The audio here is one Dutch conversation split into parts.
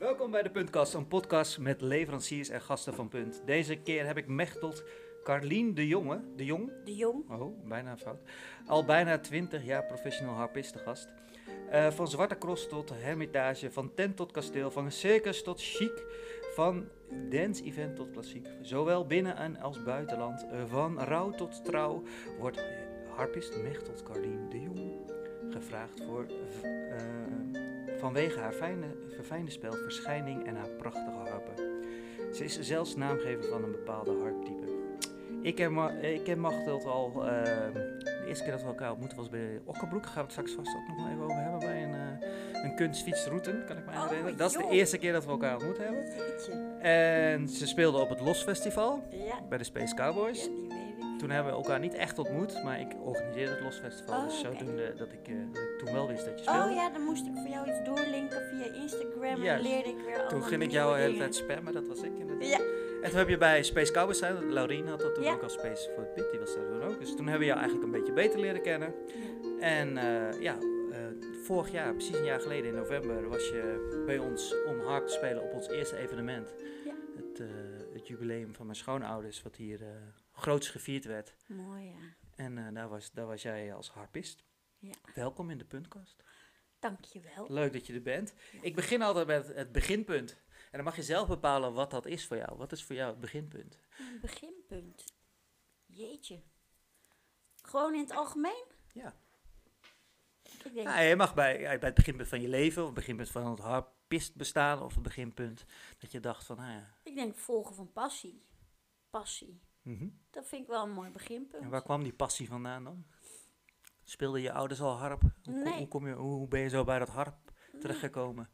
Welkom bij de Puntkast, een podcast met leveranciers en gasten van Punt. Deze keer heb ik Mechtelt Carlien de Jonge, de Jong, De Jong. oh, bijna fout, al bijna 20 jaar professional harpist te gast. Eh, van Zwarte Cross tot Hermitage, van tent tot kasteel, van circus tot chic, van dance-event tot klassiek. Zowel binnen- en als buitenland, eh, van rouw tot trouw, wordt harpist Mechtelt Carlien de Jong gevraagd voor eh, vanwege haar fijne, verfijnde spel, verschijning en haar prachtige harpen. Ze is zelfs naamgever van een bepaalde harptype. Ik ken, Ma- ik ken Machteld al, eh, de eerste keer dat we elkaar ontmoeten was bij Okkerbroek. Daar gaan we het straks vast ook nog wel even over hebben bij een, eh een kunstfietsroute, kan ik me Oh, herinneren. Dat is de eerste keer dat we elkaar ontmoet hebben. En ze speelde op het Los Festival Ja, bij de Space Cowboys. ja. Toen hebben we elkaar niet echt ontmoet, maar ik organiseerde het Los Festival. Oh, dus oké. zodoende dat ik, eh, dat ik toen wel wist dat je speelde. Oh ja, dan moest ik voor jou iets doorlinken via Instagram en leerde ik weer Toen ging ik jou de hele tijd spammen, dat was ik inderdaad. Ja, En toen heb je bij Space Cowboys staan, Laurien had dat toen Ja. ook al Space for Pit, die was daar toen ook. Dus toen hebben we jou eigenlijk een beetje beter leren kennen. En eh, ja, eh, vorig jaar, precies een jaar geleden in november, was je bij ons om harp te spelen op ons eerste evenement. Ja. Het, het jubileum van mijn schoonouders, wat hier groots gevierd werd. mooi ja. En eh, daar, was, daar was jij als harpist. Ja. Welkom in de puntkast. Dankjewel. Leuk dat je er bent. Ik begin altijd met het beginpunt. En dan mag je zelf bepalen wat dat is voor jou. Wat is voor jou het beginpunt? Een beginpunt. Jeetje. Gewoon in het algemeen? Ja. Ik denk, Nou, je mag bij, bij het beginpunt van je leven, of het beginpunt van het harpist bestaan, of het beginpunt dat je dacht van, nou ja. ik denk volgen van passie. Passie. Mhm. Dat vind ik wel een mooi beginpunt. En waar kwam die passie vandaan dan? Speelden je ouders al harp? Hoe, Nee. hoe, kom je, hoe ben je zo bij dat harp terechtgekomen?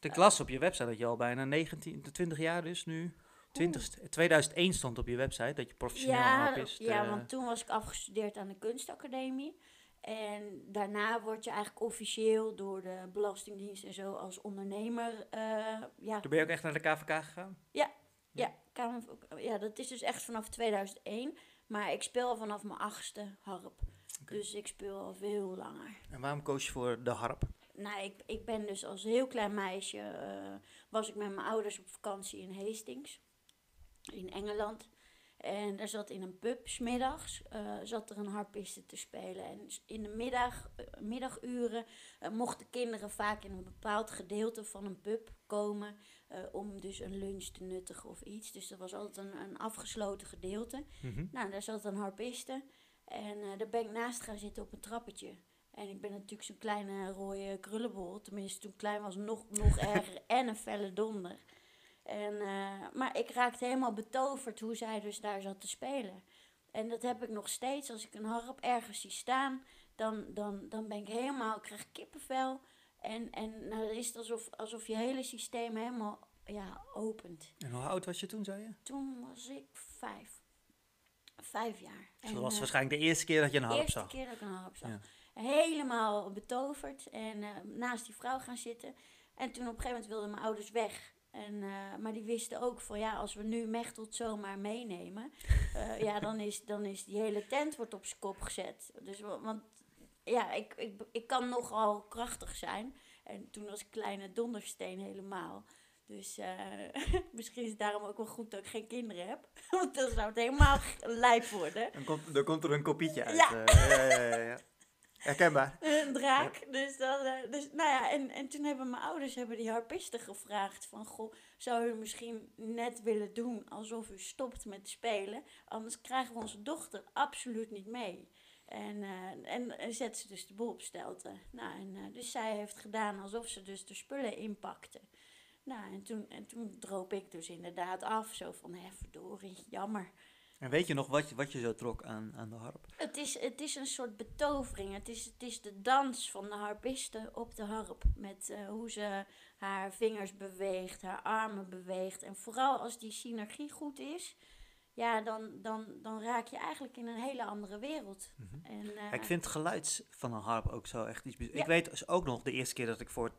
Ik las op je website dat je al bijna 19, 20 jaar dus nu. 20, 2001 stond op je website dat je professioneel Ja, harpist. ja, eh, want toen was ik afgestudeerd aan de kunstacademie. En daarna word je eigenlijk officieel door de Belastingdienst en zo als ondernemer. eh, ja, Toen ben je ook echt naar de KVK gegaan? ja, Kamer- ja, dat is dus echt vanaf 2001. Maar ik speel al vanaf mijn achtste harp. Dus ik speel al veel langer. En waarom koos je voor de harp? Nou, ik, ik ben dus als heel klein meisje, eh, was ik met mijn ouders op vakantie in Hastings, in Engeland. En daar zat in een pub, smiddags, eh zat er een harpiste te spelen. En in de middag, eh, middaguren eh, mochten kinderen vaak in een bepaald gedeelte van een pub komen om dus een lunch te nuttigen of iets. Dus dat was altijd een, een afgesloten gedeelte. Mhm. Nou, daar zat een harpiste. En daar ben ik naast gaan zitten op een trappetje. En ik ben natuurlijk zo'n kleine rode krullenbol. Tenminste, toen ik klein was, nog, nog erger. En een felle donder. En, eh, maar ik raakte helemaal betoverd hoe zij dus daar zat te spelen. En dat heb ik nog steeds. Als ik een harp ergens zie staan, dan, dan, dan ben ik helemaal, ik krijg kippenvel. En, en nou, dan is het alsof, alsof je hele systeem helemaal ja, opent. En hoe oud was je toen, zei je? Toen was ik vijf. Vijf jaar. Dus En, dat was eh, waarschijnlijk de eerste keer dat je een harp eerste zag. keer dat ik een harp zag. Ja. Helemaal betoverd en eh, naast die vrouw gaan zitten. En toen op een gegeven moment wilden mijn ouders weg. En, eh, maar die wisten ook van ja, als we nu Mechtelt zomaar meenemen, eh, ja, dan is, dan is die hele tent wordt op zijn kop gezet. Dus, wa- want ja, ik, ik, ik kan nogal krachtig zijn. En toen was ik kleine dondersteen helemaal. Dus eh, misschien is het daarom ook wel goed dat ik geen kinderen heb. Want dan zou het helemaal lijp worden. Dan komt, dan komt er een kopietje uit. Ja. ja, ja, ja, ja. Herkenbaar. een draak. Dus, dan, eh, dus nou ja, en, en toen hebben mijn ouders hebben die harpisten gevraagd van, goh, zou u misschien net willen doen alsof u stopt met spelen? Anders krijgen we onze dochter absoluut niet mee. En, eh, en, en zet ze dus de boel op stelten. Nou, en, eh, dus zij heeft gedaan alsof ze dus de spullen inpakte. Nou, en toen, en toen droop ik dus inderdaad af. Zo van, hè, verdorie, jammer. En weet je nog wat je, wat je zo trok aan, aan de harp? Het is, het is een soort betovering. Het is, het is de dans van de harpiste op de harp. Met eh, hoe ze haar vingers beweegt, haar armen beweegt. En vooral als die synergie goed is, ja, dan, dan, dan raak je eigenlijk in een hele andere wereld. En, eh, Ik vind het geluid van een harp ook zo echt iets Ja. Ik weet dus ook nog de eerste keer dat ik voor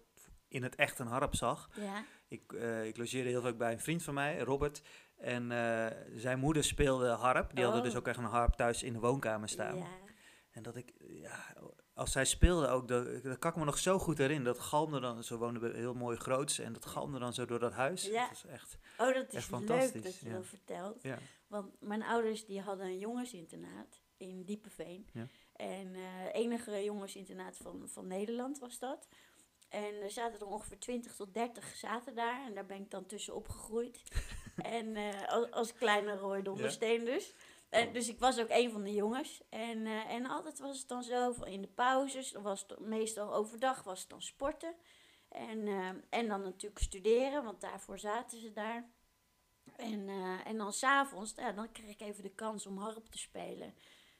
in het echt een harp zag. Ja, Ik, eh, ik logeerde heel vaak bij een vriend van mij, Robert. En eh, zijn moeder speelde harp. Die hadden Oh. dus ook echt een harp thuis in de woonkamer staan. ja. En dat ik, ja, als zij speelde ook, dat, dat kan ik me nog zo goed herinneren. Dat galmde dan, zo woonden we heel mooi groots. En dat galmde dan zo door dat huis. Ja. Dat is echt, Oh, dat is leuk fantastisch, dat je ja. dat vertelt. ja. Want mijn ouders die hadden een jongensinternaat in Diepeveen. Ja. En eh enige jongensinternaat van, van Nederland was dat. En er zaten er ongeveer 20 tot 30 zaten daar. En daar ben ik dan tussen opgegroeid. en eh, als, als kleine Roy Dondersteen dus. En, dus ik was ook een van de jongens. En, eh, en altijd was het dan zo, in de pauzes, was het meestal overdag was het dan sporten. En, eh, en dan natuurlijk studeren, want daarvoor zaten ze daar. En, eh, en dan s'avonds, ja, dan kreeg ik even de kans om harp te spelen.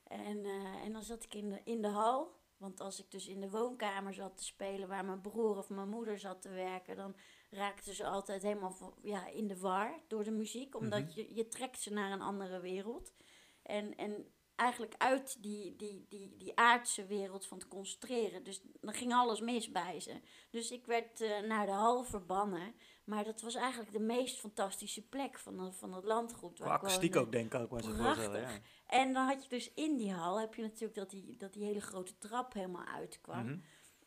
En, eh, en dan zat ik in de, in de hal. Want als ik dus in de woonkamer zat te spelen waar mijn broer of mijn moeder zat te werken, dan raakten ze altijd helemaal ja, in de war door de muziek. Omdat Mhm. je, je trekt ze naar een andere wereld. En, en eigenlijk uit die, die, die, die aardse wereld van het concentreren. Dus dan ging alles mis bij ze. Dus ik werd eh, naar de hal verbannen. Maar dat was eigenlijk de meest fantastische plek van, het- van het landgoed. Waar akoestiek ook, denk ik ook. Maar voorstellen, ja. En dan had je dus in die hal, heb je natuurlijk dat die, dat die hele grote trap helemaal uitkwam. Mhm.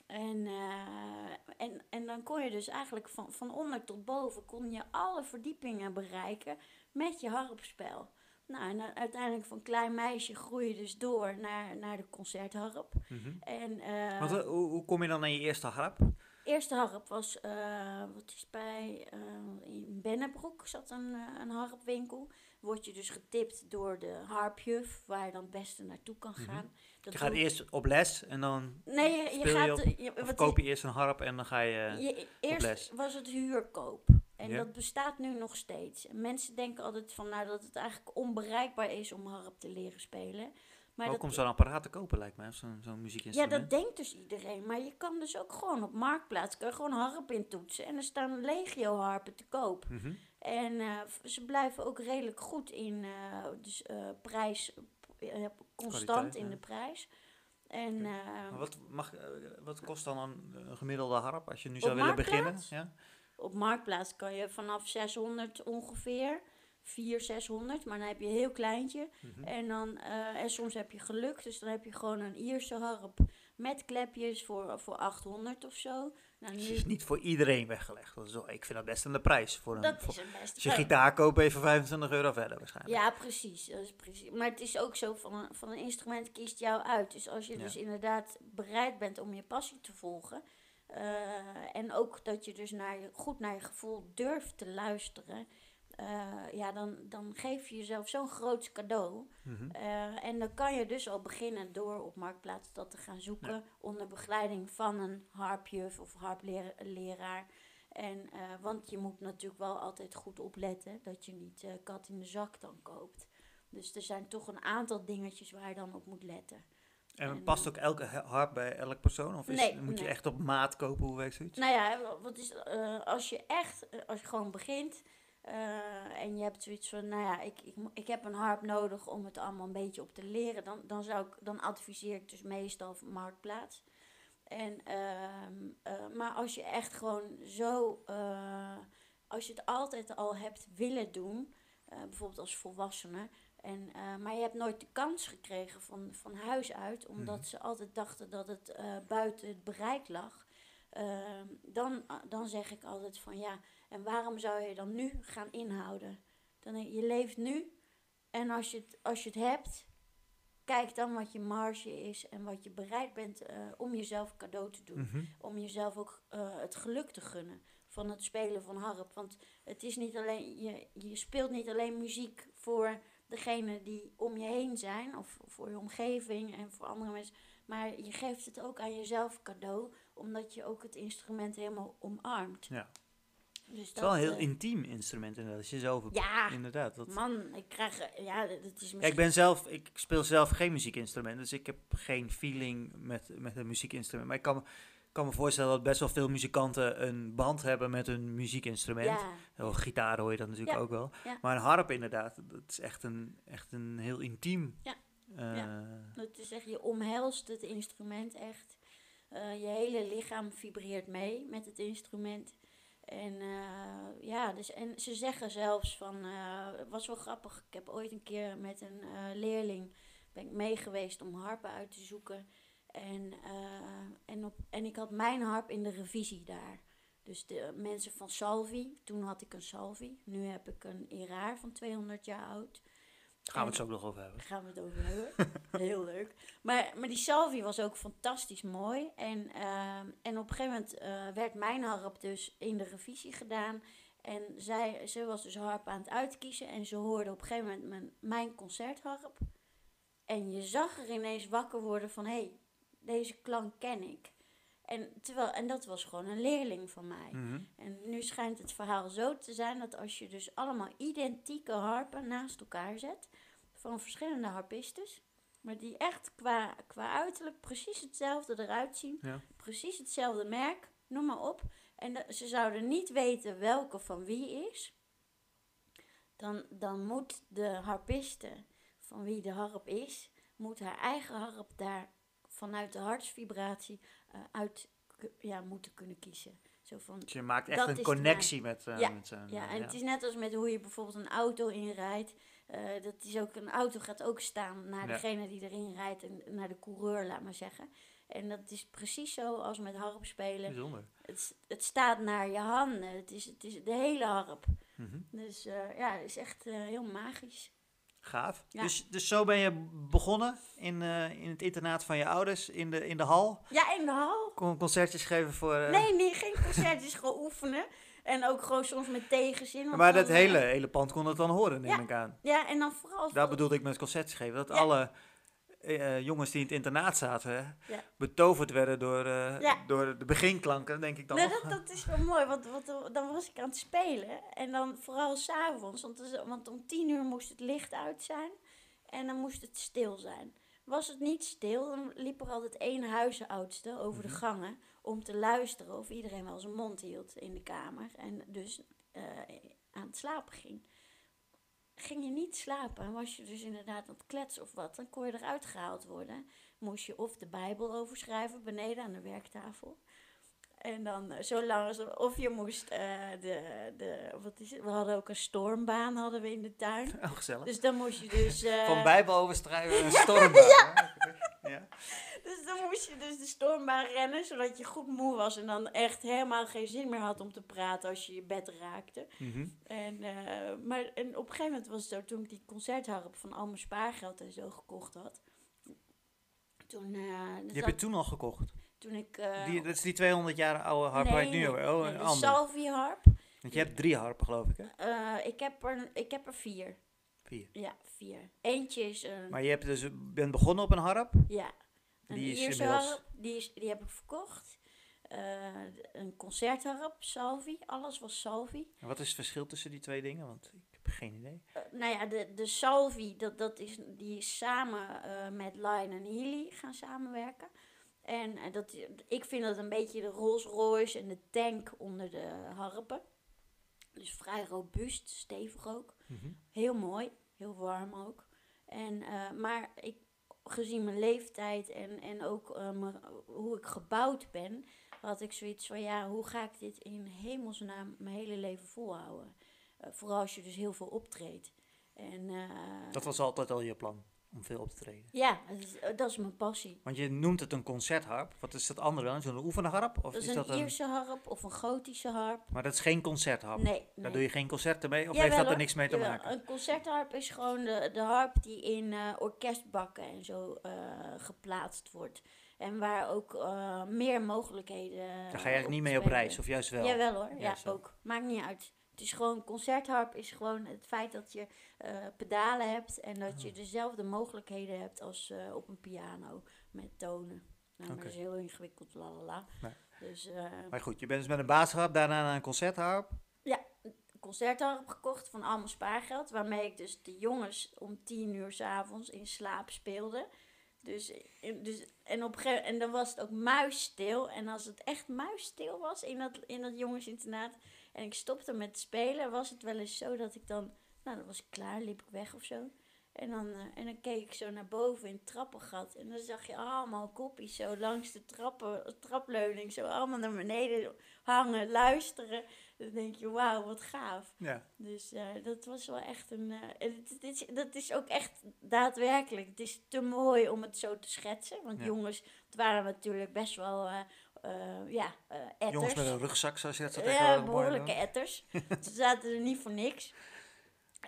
En, eh, en, en dan kon je dus eigenlijk van, van onder tot boven kon je alle verdiepingen bereiken met je harpspel. Nou, en dan uiteindelijk van klein meisje groei je dus door naar, naar de concertharp. Mhm. En eh, Want, eh, hoe, hoe kom je dan aan je eerste harp? Eerste harp was, eh, wat is bij, eh, in Bennebroek zat een, eh, een harpwinkel. Word je dus getipt door de harpjuf, waar je dan het beste naartoe kan Mhm. gaan. Dat Je gaat eerst op les en dan Nee, je, je speel je gaat... op- je- wat koop je eerst een harp en dan ga je... Je, eerst les. was het huurkoop. En Ja. dat bestaat nu nog steeds. En mensen denken altijd van, nou, dat het eigenlijk onbereikbaar is om harp te leren spelen. Maar ook om zo'n apparaat te kopen, lijkt mij. of Zo'n ja, muziekinstrument. dat denkt dus iedereen. Maar je kan dus ook gewoon op Marktplaats kan je gewoon harp intoetsen. En er staan legio harpen te koop. Mhm. En eh, ze blijven ook redelijk goed in eh, dus, eh, prijs, constant Kwaliteit, in ja. de prijs. En, eh, Maar wat, mag, wat kost dan een, een gemiddelde harp als je nu zou willen beginnen? Ja? Op Marktplaats kan je vanaf 600 ongeveer, 400, 600, maar dan heb je een heel kleintje. Mhm. En, dan, eh, en soms heb je geluk, dus dan heb je gewoon een Ierse harp met klepjes voor, voor 800 of zo. Nou, Het nu, is niet voor iedereen weggelegd. Dat is wel, ik vind dat best aan de prijs. Voor een, dat voor- is het beste. als je gitaar koopt, ben je voor 25 euro verder waarschijnlijk. Ja, precies, dat is precies. Maar het is ook zo, van een, van een instrument kiest jou uit. Dus als je Ja. dus inderdaad bereid bent om je passie te volgen... eh, en ook dat je dus naar je, goed naar je gevoel durft te luisteren... eh, ja, dan, dan geef je jezelf zo'n groot cadeau. Mhm. Eh, en dan kan je dus al beginnen door op Marktplaats dat te gaan zoeken... onder begeleiding van een harpjuf of harpleraar... En, eh, want je moet natuurlijk wel altijd goed opletten dat je niet kat in de zak dan koopt. Dus er zijn toch een aantal dingetjes waar je dan op moet letten. En En, past ook elke ha- harp bij elk persoon? Of is, Nee, moet je echt op maat kopen? Hoe werkt zoiets? Nou ja, wat is, als je echt, als je gewoon begint eh, en je hebt zoiets van, nou ja, ik, ik, ik heb een harp nodig om het allemaal een beetje op te leren, dan, dan, zou ik, dan adviseer ik dus meestal Marktplaats. En, eh, maar als je echt gewoon zo, eh, als je het altijd al hebt willen doen, bijvoorbeeld als volwassene, en, maar je hebt nooit de kans gekregen van, van huis uit, omdat Mhm. ze altijd dachten dat het buiten het bereik lag. Ehm, dan, dan zeg ik altijd van ja, en waarom zou je dan nu gaan inhouden? Dan, je leeft nu en als je, het, als je het hebt, kijk dan wat je marge is en wat je bereid bent eh, om jezelf cadeau te doen Mhm. om jezelf ook eh, het geluk te gunnen van het spelen van harp. Want het is niet alleen, je, je speelt niet alleen muziek voor degene die om je heen zijn, of voor je omgeving en voor andere mensen, maar je geeft het ook aan jezelf cadeau, omdat je ook het instrument helemaal omarmt. Ja. Dus Het is wel een heel eh, intiem instrument inderdaad. Als je zelf Ja, inderdaad. Dat, man, ik krijg, eh, ja, dat is Ja, misschien... ik ben zelf, ik speel zelf geen muziekinstrument, dus ik heb geen feeling met, met een muziekinstrument. Maar ik kan, me- kan me voorstellen dat best wel veel muzikanten een band hebben met een muziekinstrument. ja, Oh, gitaar hoor je dat natuurlijk Ja, ook wel. ja. Maar een harp inderdaad, dat is echt een, echt een heel intiem. Ja, eh, ja. Het is echt, je omhelst het instrument echt. Je hele lichaam vibreert mee met het instrument. En eh, ja, dus, en ze zeggen zelfs van, eh, het was wel grappig. Ik heb ooit een keer met een eh, leerling ben ik mee geweest om harpen uit te zoeken. En, en, op, en ik had mijn harp in de revisie daar. Dus de mensen van Salvi, toen had ik een Salvi. Nu heb ik een Eraar van 200 jaar oud. Gaan we het zo ook nog over hebben. Daar gaan we het over hebben. Heel leuk. Maar, maar die Salvi was ook fantastisch mooi. En, ehm, en op een gegeven moment eh, werd mijn harp dus in de revisie gedaan. En zij, ze was dus harp aan het uitkiezen. En ze hoorde op een gegeven moment mijn, mijn concertharp. En je zag er ineens wakker worden van... hé, hey, deze klank ken ik. En, terwijl, en dat was gewoon een leerling van mij. Mhm. En nu schijnt het verhaal zo te zijn dat als je dus allemaal identieke harpen naast elkaar zet, van verschillende harpistes, maar die echt qua, qua uiterlijk precies hetzelfde eruit zien, Ja. precies hetzelfde merk, noem maar op. En ze zouden niet weten welke van wie is, dan, dan moet de harpiste van wie de harp is, moet haar eigen harp daar vanuit de hartsvibratie uit ku- ja, moeten kunnen kiezen. Zo van, Dus je maakt echt een connectie met, eh Ja, met ja, eh, en het is net als met hoe je bijvoorbeeld een auto inrijdt. Eh, dat is ook, een auto gaat ook staan naar Ja. degene die erin rijdt en naar de coureur, laat maar zeggen. En dat is precies zo als met harp spelen. Bijzonder. Het, het staat naar je handen. Het is, het is de hele harp. Mhm. Dus eh, ja, het is echt eh, heel magisch. Gaaf. Ja. Dus, dus zo ben je begonnen in, eh, in het internaat van je ouders, in de, in de hal. Ja, in de hal. Kon concertjes geven voor... eh, Nee, nee, geen concertjes, gewoon oefenen. En ook gewoon soms met tegenzin. maar dat eh, hele, hele pand kon het dan horen, neem Ja. ik aan. Ja, en dan vooral... Daar bedoelde ik met concertjes geven. Dat alle eh, jongens die in het internaat zaten, Ja. betoverd werden door, eh, Ja. door de beginklanken, denk ik dan. Nee, nog. dat, dat is wel mooi, want, want dan was ik aan het spelen. En dan vooral s'avonds, want, want om tien uur moest het licht uit zijn. En dan moest het stil zijn. Was het niet stil, dan liep er altijd één huisenoudste over Mhm. de gangen... om te luisteren of iedereen wel zijn mond hield in de kamer. En dus eh, aan het slapen ging. Ging je niet slapen en was je dus inderdaad aan het kletsen of wat... dan kon je eruit gehaald worden. Moest je of de Bijbel overschrijven beneden aan de werktafel... En dan eh, zo lang als... Of je moest eh, de, de... Wat is het? We hadden ook een stormbaan hadden we in de tuin. Oh, gezellig. Dus dan moest je dus... eh, Van Bijbel overstrijden een stormbaan. ja. Ja. dus dan moest je dus de stormbaan rennen, zodat je goed moe was. En dan echt helemaal geen zin meer had om te praten als je je bed raakte. Mhm. En, eh, maar en op een gegeven moment was het zo, toen ik die concertharp van al mijn spaargeld en zo gekocht had. Toen, eh, Die zat- heb je toen al gekocht. toen ik... eh, Die, dat is die 200 jaar oude harp waar je het nu nee, Oh, nee, een. Salvi harp. Want je hebt drie harpen, geloof ik, hè? Eh, ik, heb er, ik heb er vier. Vier. Ja, vier. Eentje is een... Maar je hebt dus, bent begonnen op een harp. Ja. Die is inmiddels- harp, die, is, die heb ik verkocht. Eh, een concertharp, Salvi. Alles was Salvi. En wat is het verschil tussen die twee dingen? Want ik heb geen idee. Eh, nou ja, de, de Salvi, dat, dat is, die is samen eh, met Line en Healy gaan samenwerken. En dat, ik vind dat een beetje de Rolls Royce en de tank onder de harpen. Dus vrij robuust, stevig ook. Mhm. Heel mooi, heel warm ook. En, eh, maar ik, gezien mijn leeftijd en, en ook eh, hoe ik gebouwd ben, had ik zoiets van ja, hoe ga ik dit in hemelsnaam mijn hele leven volhouden? Eh, vooral als je dus heel veel optreedt. En, Dat was altijd al je plan, om veel op te treden. Ja, dat is, eh, dat is mijn passie. Want je noemt het een concertharp. Wat is dat andere dan? Zo'n oefenharp? Of Dat is is dat een een... Ierse harp of een gotische harp. Maar dat is geen concertharp. Nee, nee. Daar doe je geen concerten mee? Of heeft dat er niks mee te Jawel, maken? Een concertharp is gewoon de, de harp die in eh, orkestbakken en zo eh, geplaatst wordt. En waar ook meer mogelijkheden. Daar ga je eigenlijk niet mee op reis, of juist wel? Jawel hoor, ja, ook. Maakt niet uit. Is gewoon, concertharp is gewoon het feit dat je eh, pedalen hebt en dat Ah. je dezelfde mogelijkheden hebt als eh, op een piano met tonen. Nou, maar Oké. dat is heel ingewikkeld, lalala. Nee. Dus eh, Maar goed, je bent dus met een basisharp, daarna naar een concertharp. concertharp gekocht van al mijn spaargeld. Waarmee ik dus de jongens om tien uur s'avonds in slaap speelde. Dus, dus, en, op gegeven- en dan was het ook muisstil. En als het echt muisstil was in dat, in dat jongensinternaat. En ik stopte met spelen, was het wel eens zo dat ik dan... Nou, dan was ik klaar, liep ik weg of zo. En dan, eh, en dan keek ik zo naar boven in het trappengat. En dan zag je allemaal koppies zo langs de trappen, trapleuning. Zo allemaal naar beneden hangen, luisteren. Dan denk je, wauw, wat gaaf. Ja. Dus eh, dat was wel echt een... eh, en het, het is, dat is ook echt daadwerkelijk. Het is te mooi om het zo te schetsen. Want Ja. jongens, het waren natuurlijk best wel... eh, ja, eh etters. Jongens met een rugzak, zoals je dat zo Ja, tegenwoordig behoorlijke etters. Ze zaten er niet voor niks.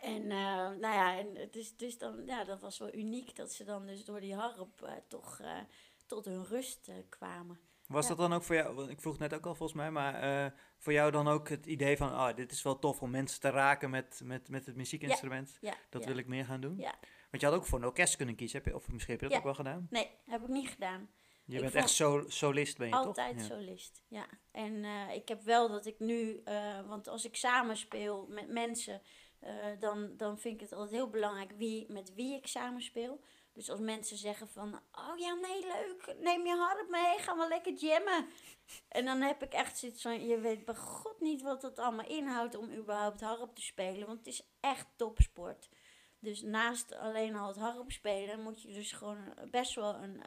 En eh, nou ja, en het is dus dan, ja, dat was wel uniek dat ze dan dus door die harp toch tot hun rust kwamen. Was Ja. dat dan ook voor jou, want ik vroeg net ook al volgens mij, maar voor jou dan ook het idee van, ah, dit is wel tof om mensen te raken met, met, met het muziekinstrument. Ja, Dat wil ik meer gaan doen. Ja. Want je had ook voor een orkest kunnen kiezen, heb je, of misschien heb je dat ook wel gedaan. Nee, heb ik niet gedaan. Je Ik bent echt sol, solist, ben je Altijd toch? Ja. solist, ja. En eh, ik heb wel dat ik nu, eh, want als ik samenspeel met mensen, eh, dan, dan vind ik het altijd heel belangrijk wie, met wie ik samenspeel. Dus als mensen zeggen van, oh ja, nee, leuk, neem je harp mee, gaan we lekker jammen. En dan heb ik echt zoiets van, je weet bij god niet wat het allemaal inhoudt om überhaupt harp te spelen. Want het is echt topsport. Dus naast alleen al het harp spelen, moet je dus gewoon best wel een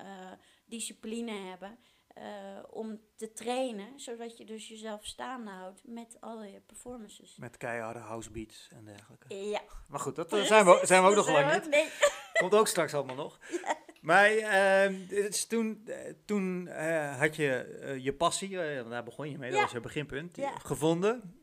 discipline hebben. eh, om te trainen, zodat je dus jezelf staande houdt met al je performances. Met keiharde housebeats en dergelijke. Ja, Maar goed, dat eh, zijn, we, zijn we ook nog lang niet. Nee. Komt ook straks allemaal nog. Maar is toen, eh, toen eh, had je eh, je passie, eh, daar begon je mee, dat was je beginpunt, Ja. gevonden.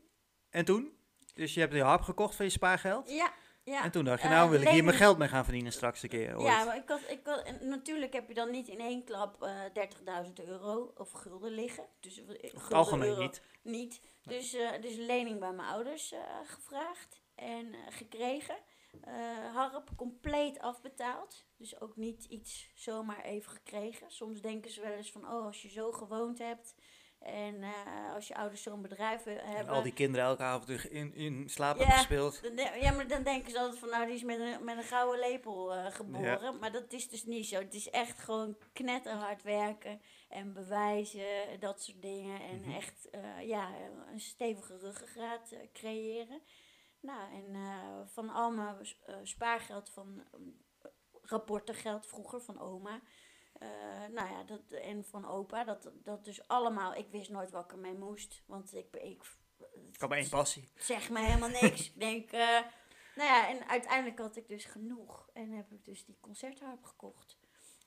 En toen? Dus je hebt je harp gekocht van je spaargeld. Ja, ja. En toen dacht je, Eh, nou wil ik hier mijn geld mee gaan verdienen straks een keer. Ooit. Ja, maar ik had, ik had, natuurlijk heb je dan niet in één klap eh 30.000 euro of gulden liggen. Dus, eh, gulden, algemeen euro niet. Niet. Dus, dus lening bij mijn ouders gevraagd en gekregen. Harp compleet afbetaald. Dus ook niet iets zomaar even gekregen. Soms denken ze wel eens van, oh, als je zo gewoond hebt en eh, als je ouders zo'n bedrijf eh, En hebben. al die kinderen elke avond in, in, slaap Ja. hebben gespeeld. Ja, maar dan denken ze altijd van, nou, die is met een, met een gouden lepel eh, geboren. Maar dat is dus niet zo. Het is echt gewoon knetterhard werken en bewijzen, en dat soort dingen. En Mhm. echt, eh, ja, een stevige ruggengraat creëren. Nou, en van al mijn spaargeld, van rapportengeld vroeger van oma... eh, nou ja, dat, en van opa, dat, dat dus allemaal, ik wist nooit wat ik ermee moest. Want ik, ik had maar één passie. zeg me helemaal niks. ik denk, eh, nou ja, en uiteindelijk had ik dus genoeg. En heb ik dus die concertharp gekocht.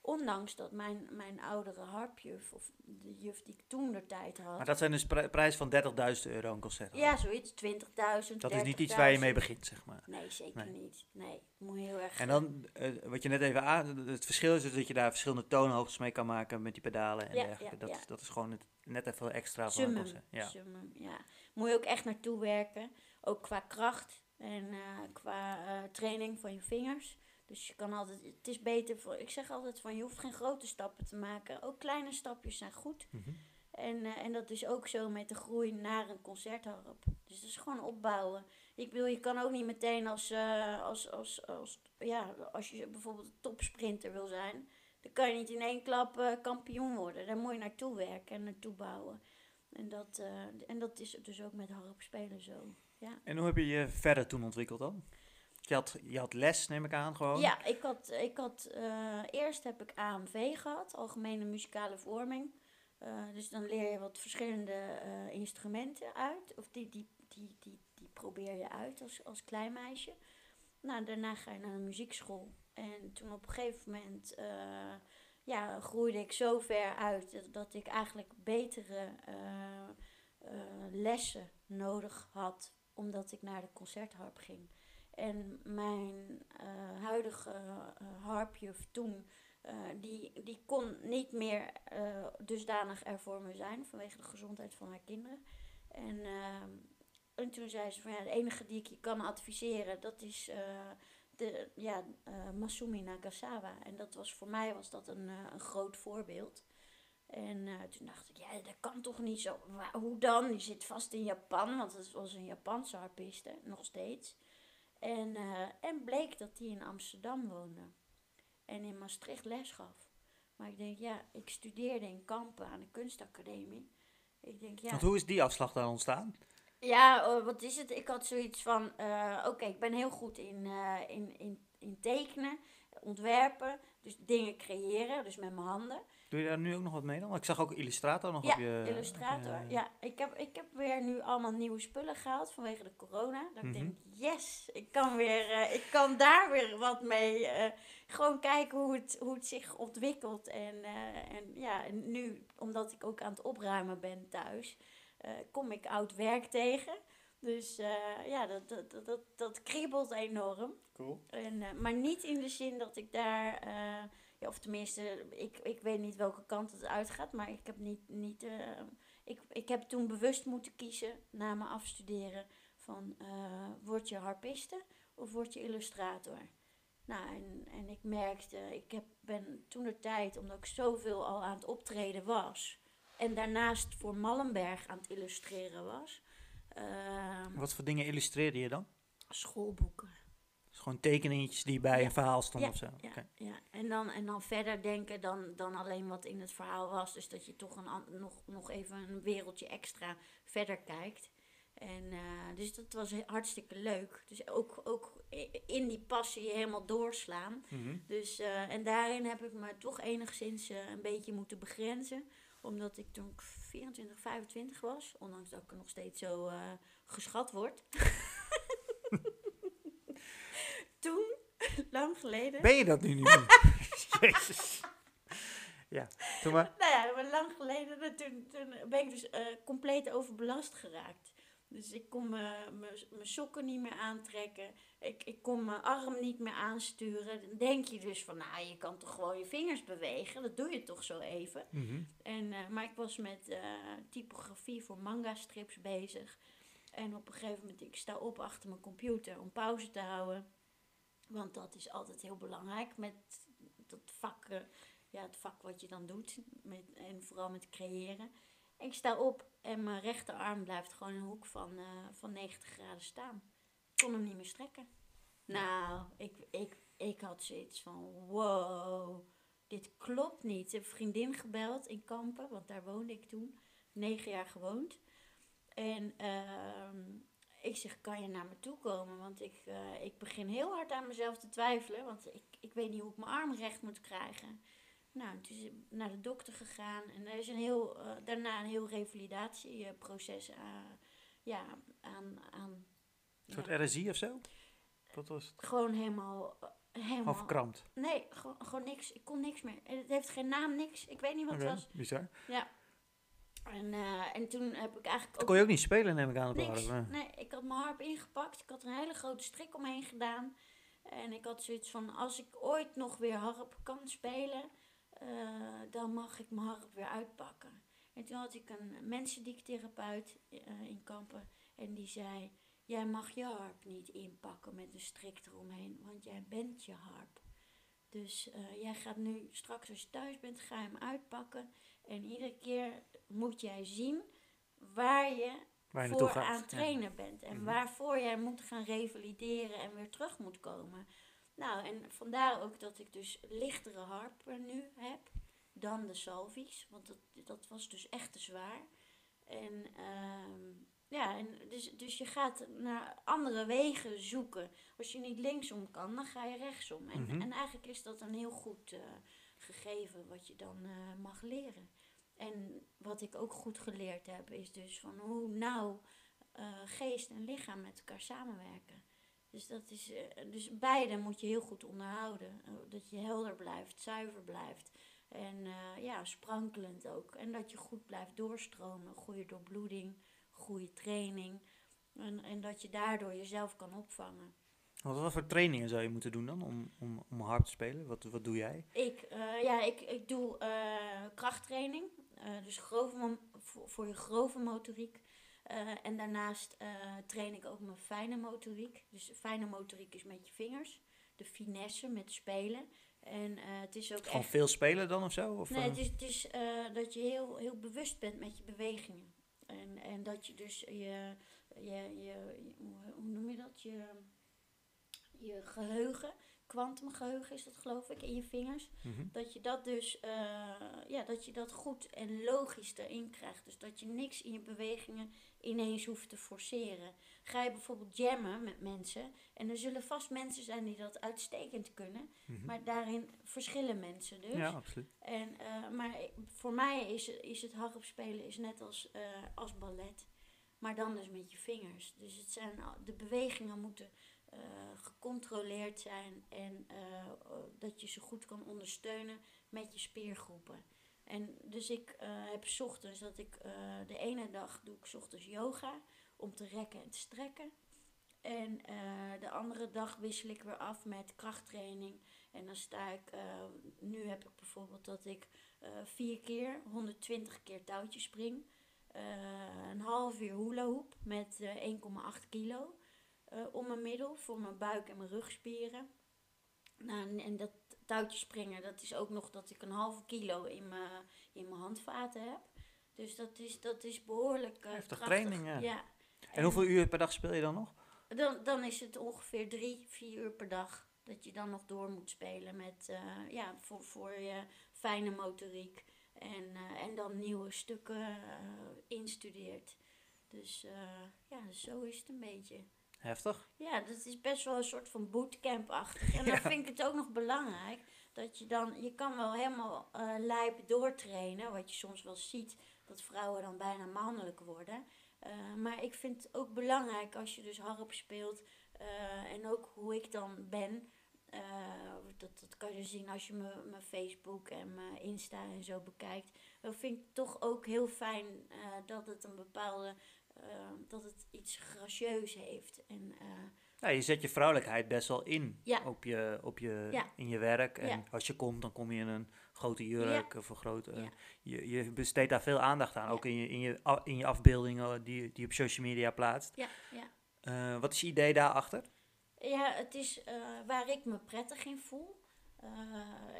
Ondanks dat mijn, mijn oudere harpjuf, of de juf die ik toen de tijd had. Maar dat zijn dus pri- prijs van 30.000 euro een concert. ja, zoiets, 20.000. Dat is niet iets waar je mee 30.000. begint, zeg maar. Nee, zeker Nee. niet. Nee, moet heel erg. En dan, eh, wat je net even aan, het verschil is dus dat je daar verschillende toonhoogtes mee kan maken met die pedalen en Ja, dergelijke. ja, dat, ja. Is, dat is gewoon het, net even extra voor concert. Ja. Summum, ja. Moet je ook echt naartoe werken. Ook qua kracht en eh, qua eh, training van je vingers. Dus je kan altijd, het is beter voor, ik zeg altijd van je hoeft geen grote stappen te maken. Ook kleine stapjes zijn goed. Mhm. En, eh, en dat is ook zo met de groei naar een concertharp. Dus dat is gewoon opbouwen. Ik wil, je kan ook niet meteen als, eh, als, als, als, ja, als je bijvoorbeeld topsprinter wil zijn. Dan kan je niet in één klap eh, kampioen worden. Daar moet je naartoe werken en naartoe bouwen. En dat, en dat is dus ook met harp spelen zo. Ja. En hoe heb je je verder toen ontwikkeld dan? Je had, je had les, neem ik aan, gewoon. Ja, ik had, ik had eh, eerst heb ik AMV gehad, Algemene Muzikale Vorming. Eh, dus dan leer je wat verschillende eh, instrumenten uit. Of die, die, die, die, die probeer je uit als, als klein meisje. Nou, daarna ga je naar een muziekschool. En toen op een gegeven moment ja, groeide ik zo ver uit dat, dat ik eigenlijk betere lessen nodig had, omdat ik naar de concertharp ging. En mijn eh, huidige eh, harpjuf toen, eh, die, die kon niet meer dusdanig er voor me zijn vanwege de gezondheid van haar kinderen. En, ehm, en toen zei ze van ja, de enige die ik je kan adviseren, dat is de, ja, Masumi Nagasawa. En dat was voor mij was dat een, een groot voorbeeld. En toen dacht ik, ja, dat kan toch niet zo. Hoe dan? Die zit vast in Japan, want het was een Japanse harpiste, nog steeds. En, eh, en bleek dat hij in Amsterdam woonde. En in Maastricht les gaf. Maar ik denk, ja, ik studeerde in Kampen aan de kunstacademie. Ik denk, ja, Want hoe is die afslag dan ontstaan? ja, oh, wat is het? Ik had zoiets van, eh, oké, ik ben heel goed in, eh, in, in, in tekenen, ontwerpen, dus dingen creëren, dus met mijn handen. Doe je daar nu ook nog wat mee dan? Want ik zag ook Illustrator nog Ja, op je... Illustrator. op je- Ja, ik heb, ik heb weer nu allemaal nieuwe spullen gehaald vanwege de corona. Dat Mhm. ik denk, yes, ik kan, weer, eh, ik kan daar weer wat mee. eh, gewoon kijken hoe het, hoe het zich ontwikkelt. En, eh, en ja, en nu, omdat ik ook aan het opruimen ben thuis, eh, kom ik oud werk tegen. Dus eh, ja, dat, dat, dat, dat, dat kriebelt enorm. Cool. En, eh, maar niet in de zin dat ik daar, eh, ja, of tenminste, ik, ik weet niet welke kant het uitgaat, maar ik heb niet, niet eh, ik, ik heb toen bewust moeten kiezen na mijn afstuderen van, eh, word je harpiste of word je illustrator? Nou, en, en ik merkte, ik heb, ben toen de tijd, omdat ik zoveel al aan het optreden was, en daarnaast voor Mallenberg aan het illustreren was, eh, Wat voor dingen illustreerde je dan? schoolboeken. Dus gewoon tekeningetjes die bij Ja. een verhaal stonden of zo? Ja, ja. En, dan, en dan verder denken dan, dan alleen wat in het verhaal was. Dus dat je toch een, nog, nog even een wereldje extra verder kijkt. En eh, dus dat was hartstikke leuk. Dus ook, ook in die passie helemaal doorslaan. Mhm. Dus, eh, en daarin heb ik me toch enigszins eh, een beetje moeten begrenzen. Omdat ik toen ik 24, 25 was, ondanks dat ik nog steeds zo geschat word. toen, lang geleden. Ben je dat nu niet meer? Jezus. Ja, doe maar. Nou ja, maar lang geleden, toen, toen ben ik dus eh, compleet overbelast geraakt. Dus ik kon mijn sokken niet meer aantrekken. Ik, ik kon mijn arm niet meer aansturen. Dan denk je dus van, nou, je kan toch gewoon je vingers bewegen. Dat doe je toch zo even. Mhm. En, eh, maar ik was met eh, typografie voor manga-strips bezig. En op een gegeven moment, ik sta op achter mijn computer om pauze te houden. Want dat is altijd heel belangrijk met dat vak, eh, ja, het vak wat je dan doet. Met, en vooral met creëren. Ik sta op en mijn rechterarm blijft gewoon in een hoek van, eh, van 90 graden staan. Ik kon hem niet meer strekken. Nou, ik, ik, ik had zoiets van, wow, dit klopt niet. Ik heb een vriendin gebeld in Kampen, want daar woonde ik toen. Negen jaar gewoond. En ehm, ik zeg, kan je naar me toe komen? Want ik, eh, ik begin heel hard aan mezelf te twijfelen. Want ik, ik weet niet hoe ik mijn arm recht moet krijgen. Nou, toen is naar de dokter gegaan. En er is een heel, eh, daarna een heel revalidatieproces aan, ja, aan, aan Een soort ja, RSI of zo? Wat was het? gewoon helemaal... eh, helemaal verkrampt. Nee, gewoon, gewoon niks. Ik kon niks meer. En Het heeft geen naam, niks. Ik weet niet wat het was. bizar. Ja. En, eh, en toen heb ik eigenlijk Dat ook kon je ook niet spelen, neem ik aan. Op niks. harp, hè? Nee, ik had mijn harp ingepakt. Ik had een hele grote strik omheen gedaan. En ik had zoiets van, als ik ooit nog weer harp kan spelen, eh, dan mag ik mijn harp weer uitpakken. En toen had ik een mensendiktherapeut eh in Kampen. En die zei, jij mag je harp niet inpakken met een strik eromheen, want jij bent je harp. Dus jij gaat nu, straks als je thuis bent, ga je hem uitpakken. En iedere keer moet jij zien waar je Waar je naartoe voor aan het trainen bent. En Mhm. waarvoor jij moet gaan revalideren en weer terug moet komen. Nou, en vandaar ook dat ik dus lichtere harpen nu heb dan de Salvies. Want dat, dat was dus echt te zwaar. En ehm, ja, en dus, dus je gaat naar andere wegen zoeken. Als je niet linksom kan, dan ga je rechtsom. En, Mhm. en eigenlijk is dat een heel goed eh, gegeven wat je dan eh, mag leren. En wat ik ook goed geleerd heb, is dus van hoe nauw eh, geest en lichaam met elkaar samenwerken. Dus, dat is, eh, dus beide moet je heel goed onderhouden. Eh, dat je helder blijft, zuiver blijft. En ja, sprankelend ook. En dat je goed blijft doorstromen. Goede doorbloeding, goede training. En, en dat je daardoor jezelf kan opvangen. Wat, voor trainingen zou je moeten doen dan om, om, om harp te spelen? Wat, wat doe jij? Ik, ja, ik, ik doe krachttraining. Eh, dus grove voor, voor je grove motoriek. Eh, en daarnaast eh, train ik ook mijn fijne motoriek. Dus fijne motoriek is met je vingers. De finesse met spelen. En het is ook Gewoon echt... veel spelen dan of zo? Of, Nee, het is, het is dat je heel, heel bewust bent met je bewegingen. En, en dat je dus je, je, je, je- hoe, hoe noem je dat? Je, je geheugen kwantumgeheugen is dat geloof ik, in je vingers. Mhm. Dat je dat dus, eh, ja, dat je dat goed en logisch erin krijgt. Dus dat je niks in je bewegingen ineens hoeft te forceren. Ga je bijvoorbeeld jammen met mensen, en er zullen vast mensen zijn die dat uitstekend kunnen, Mhm. maar daarin verschillen mensen dus. Ja, absoluut. En, eh, maar voor mij is, is het harpspelen is net als, eh, als ballet. Maar dan dus met je vingers. Dus het zijn, de bewegingen moeten eh, gecontroleerd zijn. En eh, eh, dat je ze goed kan ondersteunen met je spiergroepen. En dus ik heb 's ochtends dat ik de ene dag doe ik 's ochtends yoga om te rekken en te strekken. En de andere dag wissel ik weer af met krachttraining. En dan sta ik, nu heb ik bijvoorbeeld dat ik vier keer 120 keer touwtje spring. Een half uur hula hoop met eh, 1,8 kilo eh, om mijn middel voor mijn buik en mijn rugspieren. Nou, en, en dat touwtje springen, dat is ook nog dat ik een halve kilo in mijn, in mijn handvaten heb. Dus dat is, dat is behoorlijk eh Heftig training, ja. ja. En hoeveel uur per dag speel je dan nog? Dan, dan is het ongeveer drie, vier uur per dag dat je dan nog door moet spelen met, eh, ja, voor, voor je fijne motoriek. En, en dan nieuwe stukken instudeert. Dus ja, zo is het een beetje. Heftig. Ja, dat is best wel een soort van bootcamp-achtig. En dan Ja. vind ik het ook nog belangrijk dat je dan, je kan wel helemaal eh lijp doortrainen, wat je soms wel ziet, dat vrouwen dan bijna mannelijk worden. Eh, maar ik vind het ook belangrijk als je dus harp speelt eh, en ook hoe ik dan ben. dat, dat kan je zien als je mijn mijn Facebook en mijn Insta en zo bekijkt. Dan vind ik het toch ook heel fijn dat het een bepaalde, dat het iets gracieus heeft. En eh, Ja, je zet je vrouwelijkheid best wel in Ja. op je, op je, Ja. in je werk. En Ja. als je komt, dan kom je in een grote jurk of een grote... Ja. Je, je besteedt daar veel aandacht aan, Ja. ook in je, in, je, in je afbeeldingen die, die je op social media plaatst. ja, ja. Eh, wat is je idee daarachter? Ja, het is eh, waar ik me prettig in voel.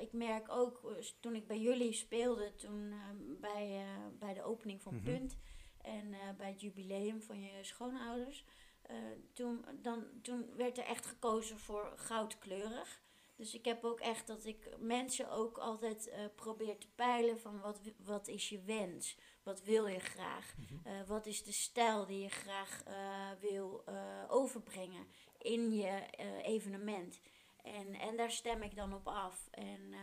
Ik merk ook, toen ik bij jullie speelde, toen eh, bij, bij de opening van Mhm. Punt en eh, bij het jubileum van je schoonouders, eh, toen, dan, toen werd er echt gekozen voor goudkleurig. Dus ik heb ook echt dat ik mensen ook altijd eh, probeer te peilen van wat, wat is je wens? Wat wil je graag? Eh, wat is de stijl die je graag wil overbrengen in je evenement? En, en daar stem ik dan op af. En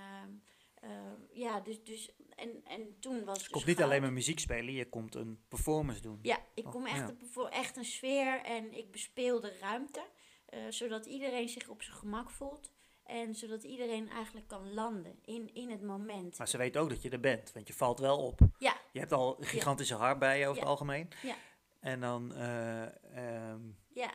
eh, ja, dus, dus en, en toen was Je dus komt niet goud. alleen maar muziek spelen, je komt een performance doen. Ja, ik Oh, kom echt ja. voor echt een sfeer en ik bespeel de ruimte. eh, zodat iedereen zich op zijn gemak voelt. En zodat iedereen eigenlijk kan landen in, in het moment. Maar ze weten ook dat je er bent, want je valt wel op. Ja. Je hebt al een gigantische harp bij je over Ja. het algemeen. Ja. En dan... eh, ehm, Ja,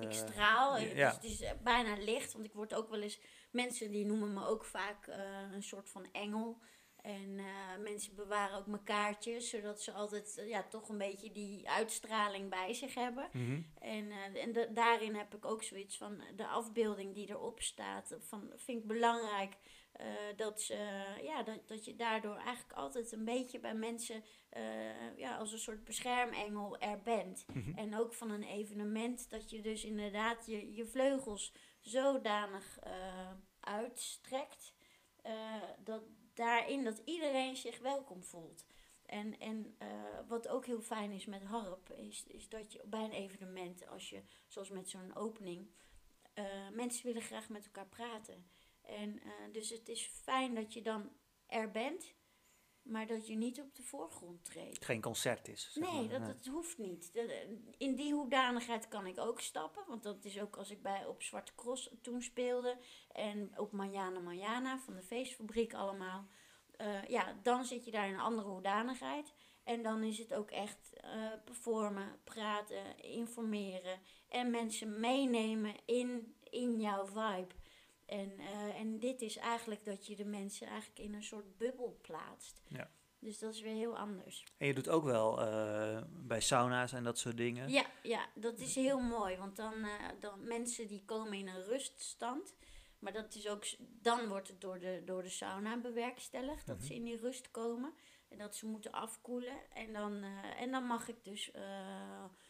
ik straal. ja. Het, is, het is bijna licht. Want ik word ook wel eens... Mensen die noemen me ook vaak eh, een soort van engel. En eh, mensen bewaren ook mijn kaartjes. Zodat ze altijd eh, ja, toch een beetje die uitstraling bij zich hebben. mhm. En, en da- daarin heb ik ook zoiets van de afbeelding die erop staat. Van, vind ik belangrijk eh, dat, ze, ja, dat, dat je daardoor eigenlijk altijd een beetje bij mensen eh, ja, als een soort beschermengel er bent. Mhm. En ook van een evenement dat je dus inderdaad je, je vleugels zodanig eh, uitstrekt. eh, dat daarin dat iedereen zich welkom voelt. En, en eh, wat ook heel fijn is met harp, is, is dat je bij een evenement, als je, zoals met zo'n opening, eh, mensen willen graag met elkaar praten. En eh, dus het is fijn dat je dan er bent, maar dat je niet op de voorgrond treedt. geen concert is. zeg Nee, dat, dat hoeft niet. In die hoedanigheid kan ik ook stappen. Want dat is ook als ik bij, op Zwarte Cross toen speelde. En op Manjana Manjana van de feestfabriek allemaal. Eh, ja, dan zit je daar in een andere hoedanigheid. En dan is het ook echt eh, performen, praten, informeren. En mensen meenemen in, in jouw vibe. En, eh, en dit is eigenlijk dat je de mensen eigenlijk in een soort bubbel plaatst. Ja. Dus dat is weer heel anders. En je doet ook wel eh, bij sauna's en dat soort dingen. Ja, ja, dat is heel mooi. Want dan, eh, dan mensen die komen in een ruststand. Maar dat is ook, dan wordt het door de, door de sauna bewerkstelligd. Dat ze in die rust komen. En dat ze moeten afkoelen. En dan, en dan mag ik dus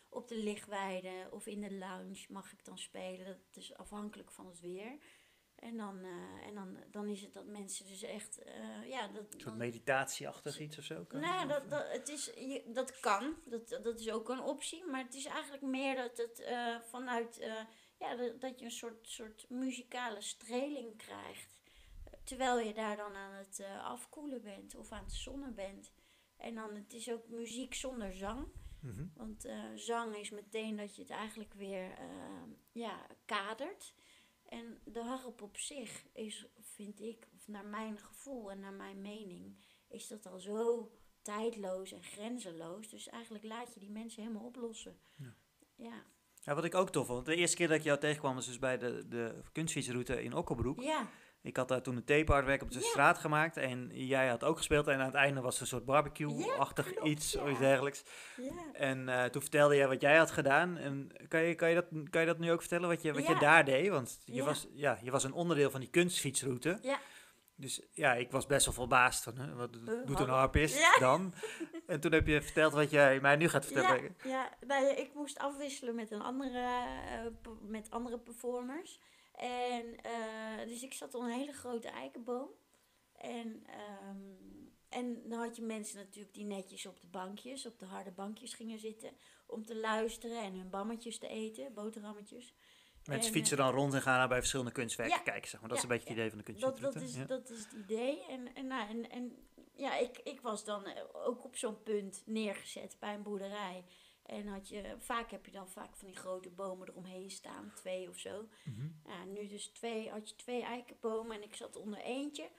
op de lichtweide of in de lounge mag ik dan spelen. Dat is afhankelijk van het weer. En dan, eh, en dan, dan is het dat mensen dus echt, eh, ja, dat... Een soort meditatieachtig iets of zo? kan nou, dat, dat, het is, je, dat kan. Dat, dat is ook een optie. Maar het is eigenlijk meer dat het eh, vanuit... ja, dat, dat je een soort, soort muzikale streling krijgt. Terwijl je daar dan aan het afkoelen bent of aan het zonnen bent. En dan, het is ook muziek zonder zang. Mhm. Want zang is meteen dat je het eigenlijk weer ja, kadert. En de harp op zich is, vind ik, of naar mijn gevoel en naar mijn mening, is dat al zo tijdloos en grenzeloos. Dus eigenlijk laat je die mensen helemaal oplossen. Ja. Ja. Ja, wat ik ook tof vond. De eerste keer dat ik jou tegenkwam was dus bij de, de kunstfietsroute in Okkelbroek. Ja. Ik had daar toen een tapeartwerk op de straat gemaakt. En jij had ook gespeeld. En aan het einde was er een soort barbecue-achtig iets of iets dergelijks. ja. En eh, toen vertelde jij wat jij had gedaan. En kan je, kan je, dat, kan je dat nu ook vertellen, wat je, wat je daar deed? Want je, was, ja, je was een onderdeel van die kunstfietsroute. Ja. Dus ja, ik was best wel verbaasd. Van, hè, wat doet een harp. harpist Ja. dan? En toen heb je verteld wat jij mij nu gaat vertellen. Ja, ja nou ik moest afwisselen met, een andere, eh, met andere performers. En eh, dus ik zat op een hele grote eikenboom. En, ehm, en dan had je mensen natuurlijk die netjes op de bankjes, op de harde bankjes gingen zitten. Om te luisteren en hun bammetjes te eten, boterhammetjes. Mensen En, fietsen eh, dan rond en gaan naar bij verschillende kunstwerken Ja. kijken. Zeg maar. Dat is een beetje het idee van de kunstfietsroute. dat, is, dat is het idee. En, en, nou, en, en ja, ik, ik was dan eh, ook op zo'n punt neergezet bij een boerderij. En had je, vaak heb je dan vaak van die grote bomen eromheen staan, twee of zo. Mhm. Ja, nu dus twee, had je twee eikenbomen en ik zat onder eentje.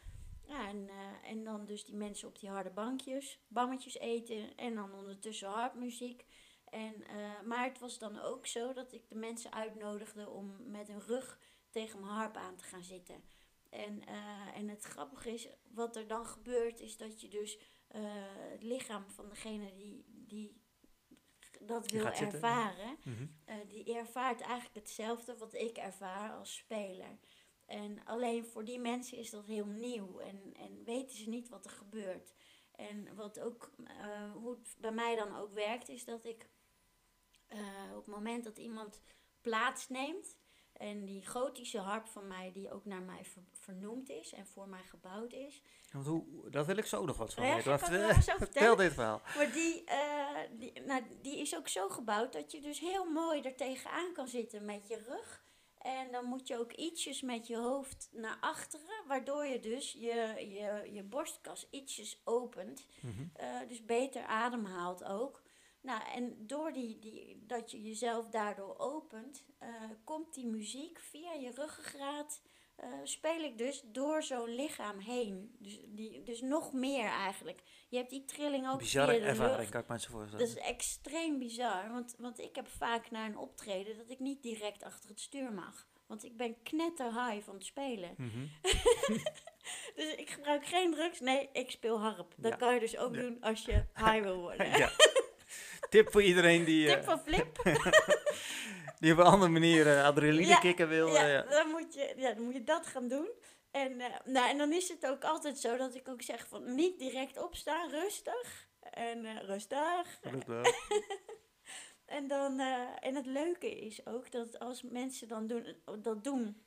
Ja, en, eh, en dan dus die mensen op die harde bankjes, bammetjes eten en dan ondertussen harpmuziek. En, eh, maar het was dan ook zo dat ik de mensen uitnodigde om met hun rug tegen mijn harp aan te gaan zitten. En, eh, en het grappige is, wat er dan gebeurt, is dat je dus het lichaam van degene die, die dat wil ervaren, Mhm. eh, die ervaart eigenlijk hetzelfde wat ik ervaar als speler. En alleen voor die mensen is dat heel nieuw en, en weten ze niet wat er gebeurt. En wat ook, eh, hoe het bij mij dan ook werkt, is dat ik eh, op het moment dat iemand plaatsneemt en die gotische harp van mij, die ook naar mij ver- vernoemd is en voor mij gebouwd is, Want hoe, dat wil ik zo nog wat van Ja, weten. Vertel vertellen? dit verhaal. Maar die, eh, die, nou, die is ook zo gebouwd dat je dus heel mooi er tegenaan kan zitten met je rug. En dan moet je ook ietsjes met je hoofd naar achteren, waardoor je dus je, je, je borstkas ietsjes opent. Mhm. eh, dus beter ademhaalt ook. Nou, en door die, die, dat je jezelf daardoor opent, eh, komt die muziek via je ruggengraat. eh, speel ik dus door zo'n lichaam heen. Dus, die, dus nog meer eigenlijk. Je hebt die trilling ook Bizarre via de ervaring, kan ik me zo voorstellen. Dat is extreem bizar. Want, want ik heb vaak naar een optreden dat ik niet direct achter het stuur mag. Want ik ben knetter high van het spelen. Mhm. Dus ik gebruik geen drugs. Nee, ik speel harp. Dat Ja. kan je dus ook Ja. doen als je high wil worden. ja. Tip voor iedereen die, Tip eh, van Flip. die op een andere manier eh, adrenaline Ja, kicken wil. ja, eh, ja. Dan moet je, ja, dan moet je dat gaan doen. En, nou, en dan is het ook altijd zo dat ik ook zeg van niet direct opstaan, rustig. En rustig. Rustig. En, dan, en het leuke is ook dat als mensen dan doen, dat doen,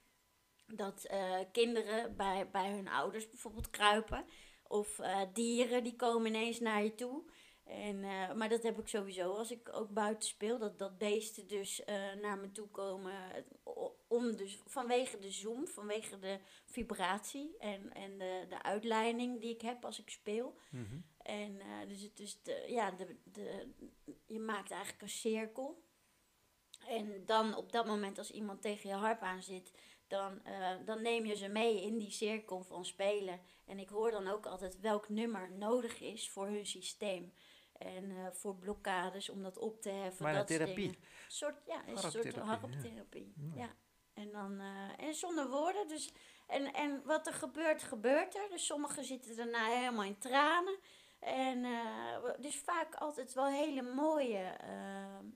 dat kinderen bij, bij hun ouders bijvoorbeeld kruipen. Of dieren die komen ineens naar je toe. En, eh, maar dat heb ik sowieso als ik ook buiten speel. Dat, dat beesten dus eh, naar me toe komen. Om dus, vanwege de zoom, vanwege de vibratie en, en de, de uitleiding die ik heb als ik speel. Mhm. En eh, dus het is de, ja, de, de, je maakt eigenlijk een cirkel. En dan op dat moment als iemand tegen je harp aan zit, dan, dan neem je ze mee in die cirkel van spelen. En ik hoor dan ook altijd welk nummer nodig is voor hun systeem. En eh, voor blokkades om dat op te heffen. Maar dat soort therapie. Een soort, ja, een soort Harptherapie, ja. Ja. En, dan, eh, en zonder woorden. Dus, en, en wat er gebeurt, gebeurt er. Dus sommigen zitten daarna helemaal in tranen. En eh, dus vaak altijd wel hele mooie,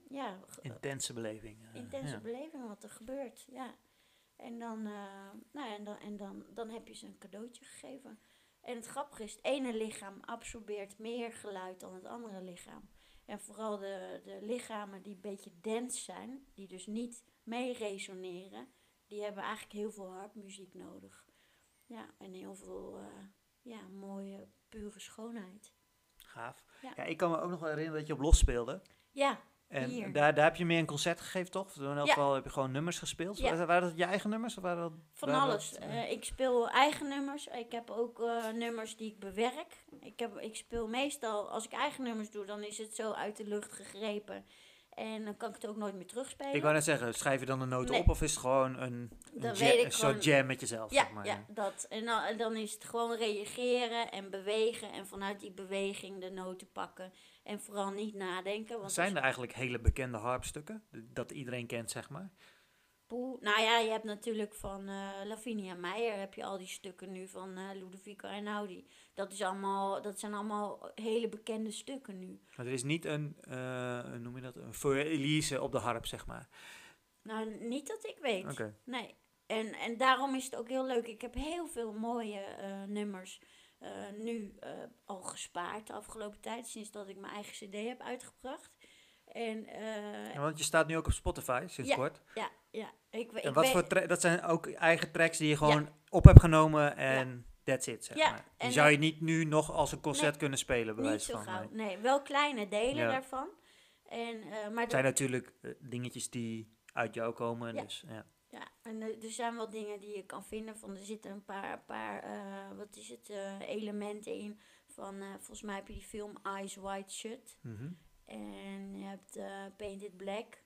ja, Intense beleving. intense ja. beleving wat er gebeurt. Ja. En, dan, nou en, dan, en dan, dan heb je ze een cadeautje gegeven. En het grappige is, het ene lichaam absorbeert meer geluid dan het andere lichaam. En vooral de, de lichamen die een beetje dense zijn, die dus niet mee resoneren, die hebben eigenlijk heel veel harpmuziek nodig. Ja, en heel veel eh, ja, mooie, pure schoonheid. Gaaf. Ja. Ja. ik kan me ook nog wel herinneren dat je op Los speelde. Ja, En Hier. daar, daar heb je meer een concert gegeven, toch? In elk geval heb je gewoon nummers gespeeld. Ja. Waren, dat je eigen nummers? Of waren dat, van waren alles. dat, eh, ik speel eigen nummers. Ik heb ook eh, nummers die ik bewerk. Ik, heb, ik speel meestal, als ik eigen nummers doe, dan is het zo uit de lucht gegrepen. En dan kan ik het ook nooit meer terugspelen. ik wou net zeggen, schrijf je dan de noten Nee. op of is het gewoon een, een, een soort jam met jezelf? Ja, zeg maar. ja, dat. En dan, en dan is het gewoon reageren en bewegen. En vanuit die beweging de noten pakken. En vooral niet nadenken. Want Zijn er eigenlijk hele bekende harpstukken? Dat iedereen kent, zeg maar? Poeh, nou ja, je hebt natuurlijk van eh, Lavinia Meijer heb je al die stukken nu van eh, Ludovico Einaudi. Dat, is allemaal, dat zijn allemaal hele bekende stukken nu. Maar er is niet een, hoe noem je dat, een voor Elise op de harp, zeg maar. Nou, niet dat ik weet. Oké. Nee. En, en daarom is het ook heel leuk. Ik heb heel veel mooie nummers eh, nu eh, al gespaard de afgelopen tijd. Sinds dat ik mijn eigen cd heb uitgebracht. En eh, Ja, want je staat nu ook op Spotify, sinds Ja, kort. ja, ja. Ik, ik En wat weet- voor tra- dat zijn ook eigen tracks die je gewoon op hebt genomen en that's it, zeg maar. Die en zou je niet nu nog als een concert kunnen spelen, bij wijze van. gauw. nee. Nee, wel kleine delen daarvan. En, maar Het zijn natuurlijk dingetjes die uit jou komen, dus ja. En er, er zijn wel dingen die je kan vinden. Van, er zitten een paar, paar eh, wat is het, eh, elementen in. Van, eh, volgens mij heb je die film Eyes Wide Shut. Mhm. En je hebt eh, Painted Black.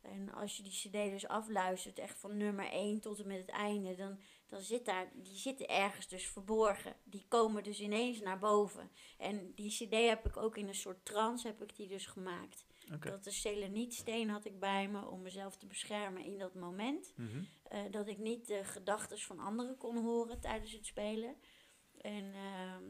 En als je die cd dus afluistert, echt van nummer 1 tot en met het einde, dan, dan zit daar, die zitten ergens dus verborgen. Die komen dus ineens naar boven. En die cd heb ik ook in een soort trance, heb ik die dus gemaakt. Dat de selenietsteen had ik bij me om mezelf te beschermen in dat moment. Mhm. Eh, dat ik niet de gedachten van anderen kon horen tijdens het spelen. En, ehm,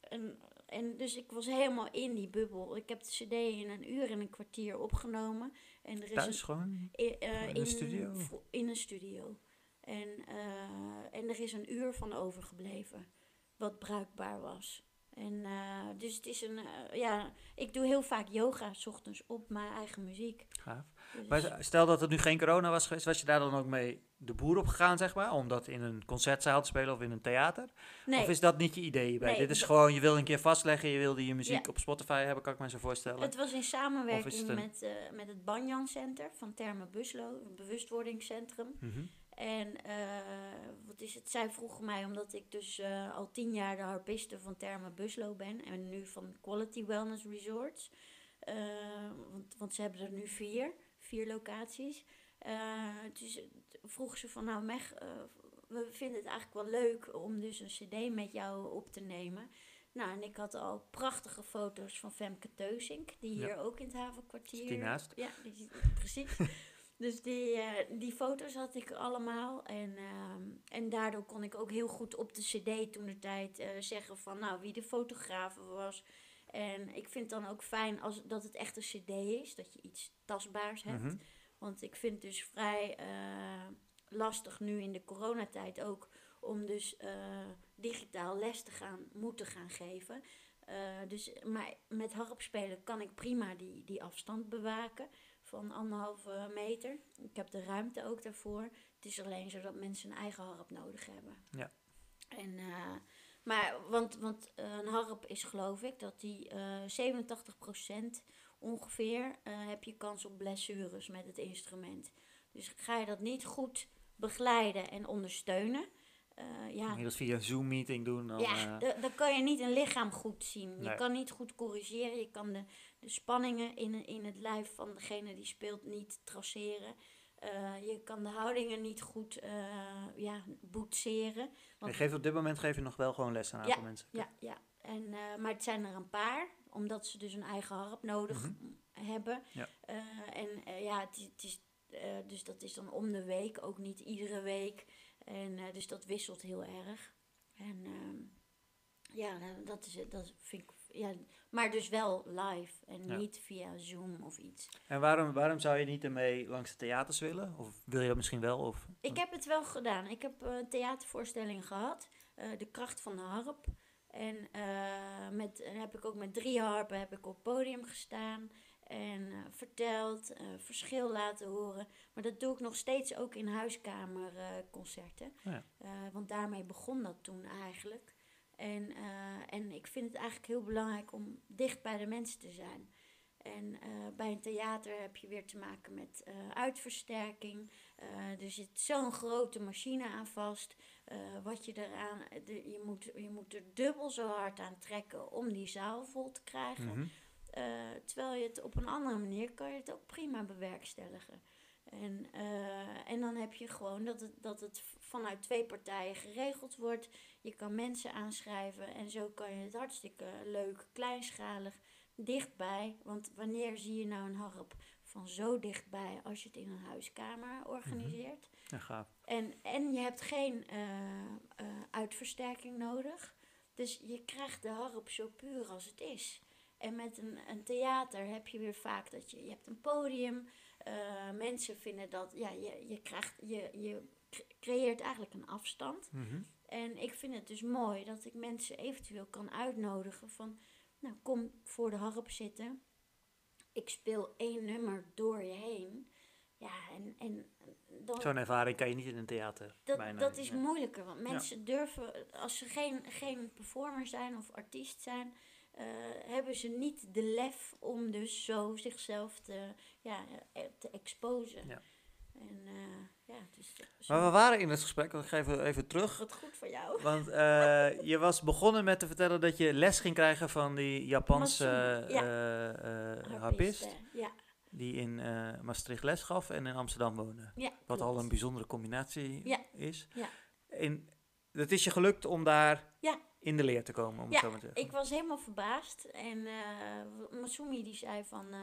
en, en dus ik was helemaal in die bubbel. Ik heb de cd in een uur en een kwartier opgenomen. En er is Thuis een, gewoon? i- eh, in een studio? In een studio. En, eh, en er is een uur van overgebleven. Wat bruikbaar was. En eh, dus het is een, eh, ja, ik doe heel vaak yoga, s ochtends op mijn eigen muziek. Gaaf. Dus- Maar stel dat het nu geen corona was geweest, was je daar dan ook mee de boer op gegaan, zeg maar? Om dat in een concertzaal te spelen of in een theater? nee, Of is dat niet je idee bij? Nee, Dit is gewoon, je wil een keer vastleggen, je wilde je muziek Ja. op Spotify hebben, kan ik me zo voorstellen. Het was in samenwerking een- met, eh, met het Banyan Center van Terme Buslo, een bewustwordingscentrum. Mhm. En eh, wat is het? Zij vroegen mij, omdat ik dus eh, al tien jaar de harpiste van Terme Buslo ben en nu van Quality Wellness Resorts. Eh, want, want ze hebben er nu vier, vier locaties. Dus vroegen ze van, nou Meg, we vinden het eigenlijk wel leuk om dus een cd met jou op te nemen. Nou, en ik had al prachtige foto's van Femke Teusink, die hier Ja. ook in het havenkwartier... Zit hiernaast. Ja, die precies. Dus die, eh, die foto's had ik allemaal. En, ehm, en daardoor kon ik ook heel goed op de cd toen de tijd eh, zeggen van nou, wie de fotograaf was. En ik vind het dan ook fijn als, dat het echt een cd is, dat je iets tastbaars hebt. Mhm. Want ik vind het dus vrij eh, lastig nu in de coronatijd ook om dus digitaal les te gaan, moeten gaan geven. Dus, maar met harpspelen kan ik prima die, die afstand bewaken van anderhalve meter. Ik heb de ruimte ook daarvoor. Het is alleen zo dat mensen een eigen harp nodig hebben. Ja. En, eh, maar, want, want eh, een harp is geloof ik dat die eh 87% ongeveer heb je kans op blessures met het instrument. Dus ga je dat niet goed begeleiden en ondersteunen, ja, Moet je dat via een Zoom-meeting doen? Dan, ja, da- dan kan je niet een lichaam goed zien. Je kan niet goed corrigeren. Je kan de, de spanningen in, in het lijf van degene die speelt niet traceren. Eh, je kan de houdingen niet goed eh, ja, boetseren. je geeft op dit moment geef je nog wel gewoon les aan een aantal mensen. ja, ja. En, eh, maar het zijn er een paar, omdat ze dus een eigen harp nodig Mhm. hebben. Ja. En ja, het, is- het is, dus dat is dan om de week, ook niet iedere week. En dus dat wisselt heel erg. En ehm, ja, nou, dat, is, het, dat vind ik. Ja, maar dus wel live en Ja. niet via Zoom of iets. En waarom, waarom zou je niet ermee langs de theaters willen? Of wil je dat misschien wel? Of, Ik heb het wel gedaan. Ik heb eh, een theatervoorstelling gehad, eh, De Kracht van de Harp. En eh, met, heb ik ook met drie harpen heb ik op het podium gestaan. En verteld, verschil laten horen. Maar dat doe ik nog steeds ook in huiskamerconcerten. Ja. Eh, want daarmee begon dat toen eigenlijk. En, eh, en ik vind het eigenlijk heel belangrijk om dicht bij de mensen te zijn. En eh, bij een theater heb je weer te maken met eh, uitversterking. Er zit zo'n grote machine aan vast. Wat je eraan, de, je, moet, je moet er dubbel zo hard aan trekken om die zaal vol te krijgen. Mhm. Terwijl je het op een andere manier kan je het ook prima bewerkstelligen. En, en dan heb je gewoon dat het, dat het vanuit twee partijen geregeld wordt. Je kan mensen aanschrijven en zo kan je het hartstikke leuk, kleinschalig, dichtbij. Want wanneer zie je nou een harp van zo dichtbij als je het in een huiskamer organiseert? Ja, gaaf. En, en je hebt geen eh, eh, uitversterking nodig. Dus je krijgt de harp zo puur als het is. En met een, een theater heb je weer vaak dat je, je hebt een podium. eh mensen vinden dat, ja, je, je, krijgt, je, je creëert eigenlijk een afstand. Mhm. En ik vind het dus mooi dat ik mensen eventueel kan uitnodigen van, nou kom voor de harp zitten. Ik speel één nummer door je heen. Ja, en, en dan, Zo'n ervaring kan je niet in een theater. dat, bijna. dat is Ja. moeilijker, want mensen durven, als ze geen, geen performer zijn of artiest zijn, eh, hebben ze niet de lef om dus zo zichzelf te, ja, eh, te exposen. Ja. En eh, ja, dus zo- Maar we waren in het gesprek, want ik ga even, even terug. wat goed voor jou. Want eh, je was begonnen met te vertellen dat je les ging krijgen van die Japanse ja. eh, eh, harpist. Ja, Die in eh, Maastricht les gaf en in Amsterdam woonde. ja Wat al een bijzondere combinatie is. ja. En het is je gelukt om daar Ja. in de leer te komen, om het zo maar te zeggen. Ik was helemaal verbaasd. En eh Masumi die zei van, eh,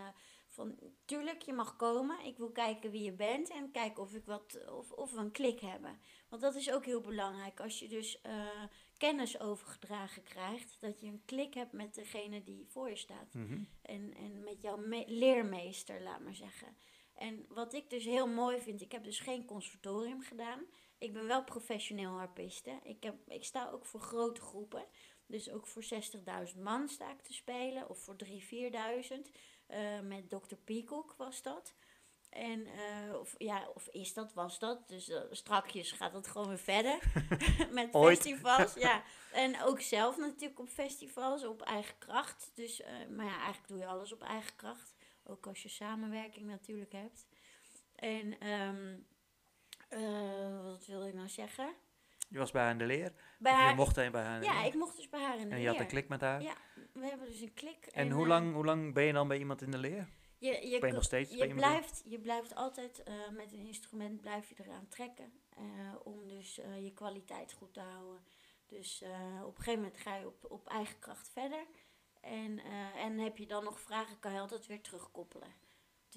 van... Tuurlijk, je mag komen. Ik wil kijken wie je bent. En kijken of, ik wat, of, of we een klik hebben. Want dat is ook heel belangrijk. Als je dus eh, kennis overgedragen krijgt. Dat je een klik hebt met degene die voor je staat. Mhm. En, en met jouw me- leermeester, laat maar zeggen. En wat ik dus heel mooi vind, ik heb dus geen conservatorium gedaan. Ik ben wel professioneel harpiste. Ik, heb, ik sta ook voor grote groepen. Dus ook voor 60.000 man sta ik te spelen. Of voor 3.000, 4.000. Eh, met Dr. Peacock was dat. En, eh, of, ja, of is dat, was dat. Dus eh, strakjes gaat het gewoon weer verder. met festivals, ja. En ook zelf natuurlijk op festivals, op eigen kracht. Dus, maar ja, eigenlijk doe je alles op eigen kracht. Ook als je samenwerking natuurlijk hebt. En, ehm, eh, wat wilde ik nou zeggen? Je was bij haar in de leer. Bij je mocht heen bij haar in de ja, leer. ik mocht dus bij haar in de En je had een leer. klik met haar. Ja, we hebben dus een klik. En, hoe, eh, lang, hoe lang ben je dan bij iemand in de leer? Je, je, Ben je nog steeds bij iemand in- blijft, je blijft altijd eh, met een instrument blijf je eraan trekken. eh, om dus je kwaliteit goed te houden. Dus op een gegeven moment ga je op, op eigen kracht verder. En, en heb je dan nog vragen, kan je altijd weer terugkoppelen.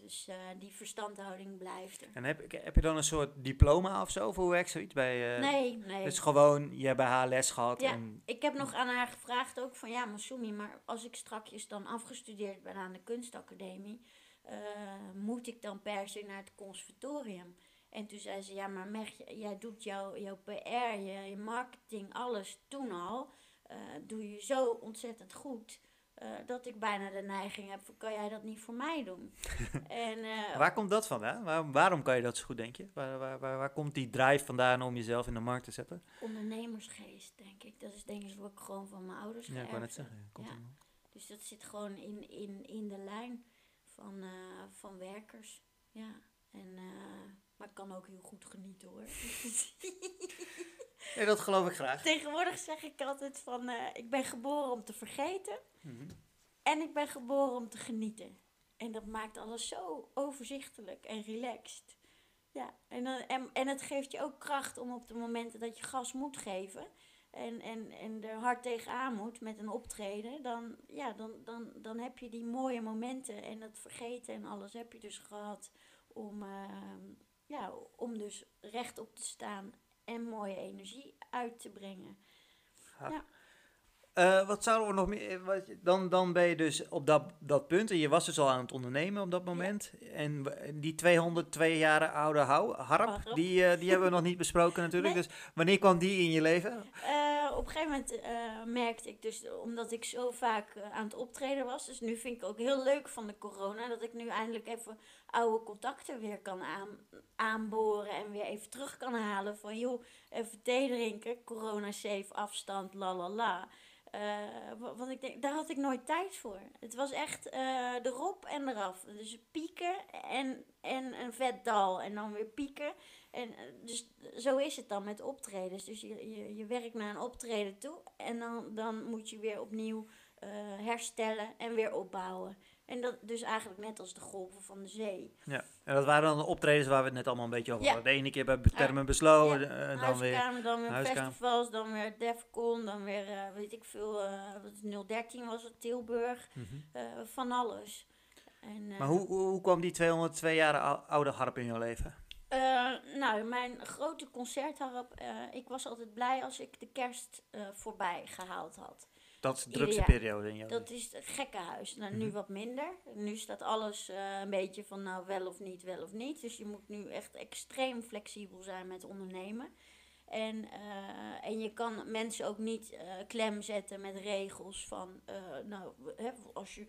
Dus eh, die verstandhouding blijft er. En heb, heb je dan een soort diploma of zo? Of hoe werkt zoiets bij... eh, nee, nee. Dus gewoon, je hebt bij haar les gehad Ja. en... Ik heb nog aan haar gevraagd ook van ja, Masumi, maar als ik strakjes dan afgestudeerd ben aan de kunstacademie, eh, moet ik dan per se naar het conservatorium? En toen zei ze, ja, maar Meg, jij doet jouw, jouw PR, je, je marketing, alles toen al, doe je zo ontzettend goed. Eh, dat ik bijna de neiging heb kan jij dat niet voor mij doen? en, eh, Waar komt dat vandaan? Waar, waarom kan je dat zo goed, denk je? Waar, waar, waar, waar komt die drive vandaan om jezelf in de markt te zetten? ondernemersgeest, denk ik. Dat is denk ik wat ik gewoon van mijn ouders Ja, ik wou net geërfd heb. zeggen. Ja. Dus dat zit gewoon in, in, in de lijn van, eh, van werkers. Ja. En, maar ik kan ook heel goed genieten hoor. Nee, dat geloof ik graag. Tegenwoordig zeg ik altijd van eh, ik ben geboren om te vergeten Mhm. en ik ben geboren om te genieten. En dat maakt alles zo overzichtelijk en relaxed. Ja, en, dan, en, en het geeft je ook kracht om op de momenten dat je gas moet geven en, en, en er hard tegenaan moet met een optreden, dan, ja, dan, dan, dan heb je die mooie momenten en dat vergeten en alles heb je dus gehad om, ehm, ja, om dus rechtop te staan en mooie energie uit te brengen. Eh, wat zouden we nog meer... eh, wat Dan, dan ben je dus op dat, dat punt, en je was dus al aan het ondernemen op dat moment. En die 202 jaar oude hou, harp, Harp. die, eh, die hebben we nog niet besproken natuurlijk. Nee. Dus wanneer kwam die in je leven? Op een gegeven moment eh, merkte ik dus, omdat ik zo vaak eh, aan het optreden was. Dus nu vind ik ook heel leuk van de corona. Dat ik nu eindelijk even oude contacten weer kan aan, aanboren. En weer even terug kan halen van joh, even thee drinken. Corona safe, afstand, la la la. Uh, want ik denk, daar had ik nooit tijd voor. Het was echt erop en eraf. Dus pieken en, en een vet dal. En dan weer pieken. En uh, dus zo is het dan met optredens. Dus je, je, je werkt naar een optreden toe. En dan, dan moet je weer opnieuw herstellen en weer opbouwen. En dat dus eigenlijk net als de golven van de zee. Ja, en dat waren dan de optredens waar we het net allemaal een beetje over hadden. De ene keer bij Termen Besloten, ja. dan Huiskamer, weer... dan weer festivals, dan weer Defcon, dan weer, uh, weet ik veel, uh, 013 was het, Tilburg. Mm -hmm. van alles. En, maar hoe, hoe, hoe kwam die 202 jaar oude harp in jouw leven? Nou, mijn grote concertharp, ik was altijd blij als ik de kerst voorbij gehaald had. Dat is de drukste periode in jouw Dat is het gekkenhuis. Nou, nu mm -hmm. wat minder. Nu staat alles een beetje van nou wel of niet, wel of niet. Dus je moet nu echt extreem flexibel zijn met ondernemen. En, uh, en je kan mensen ook niet uh, klem zetten met regels van, nou, hè, als je,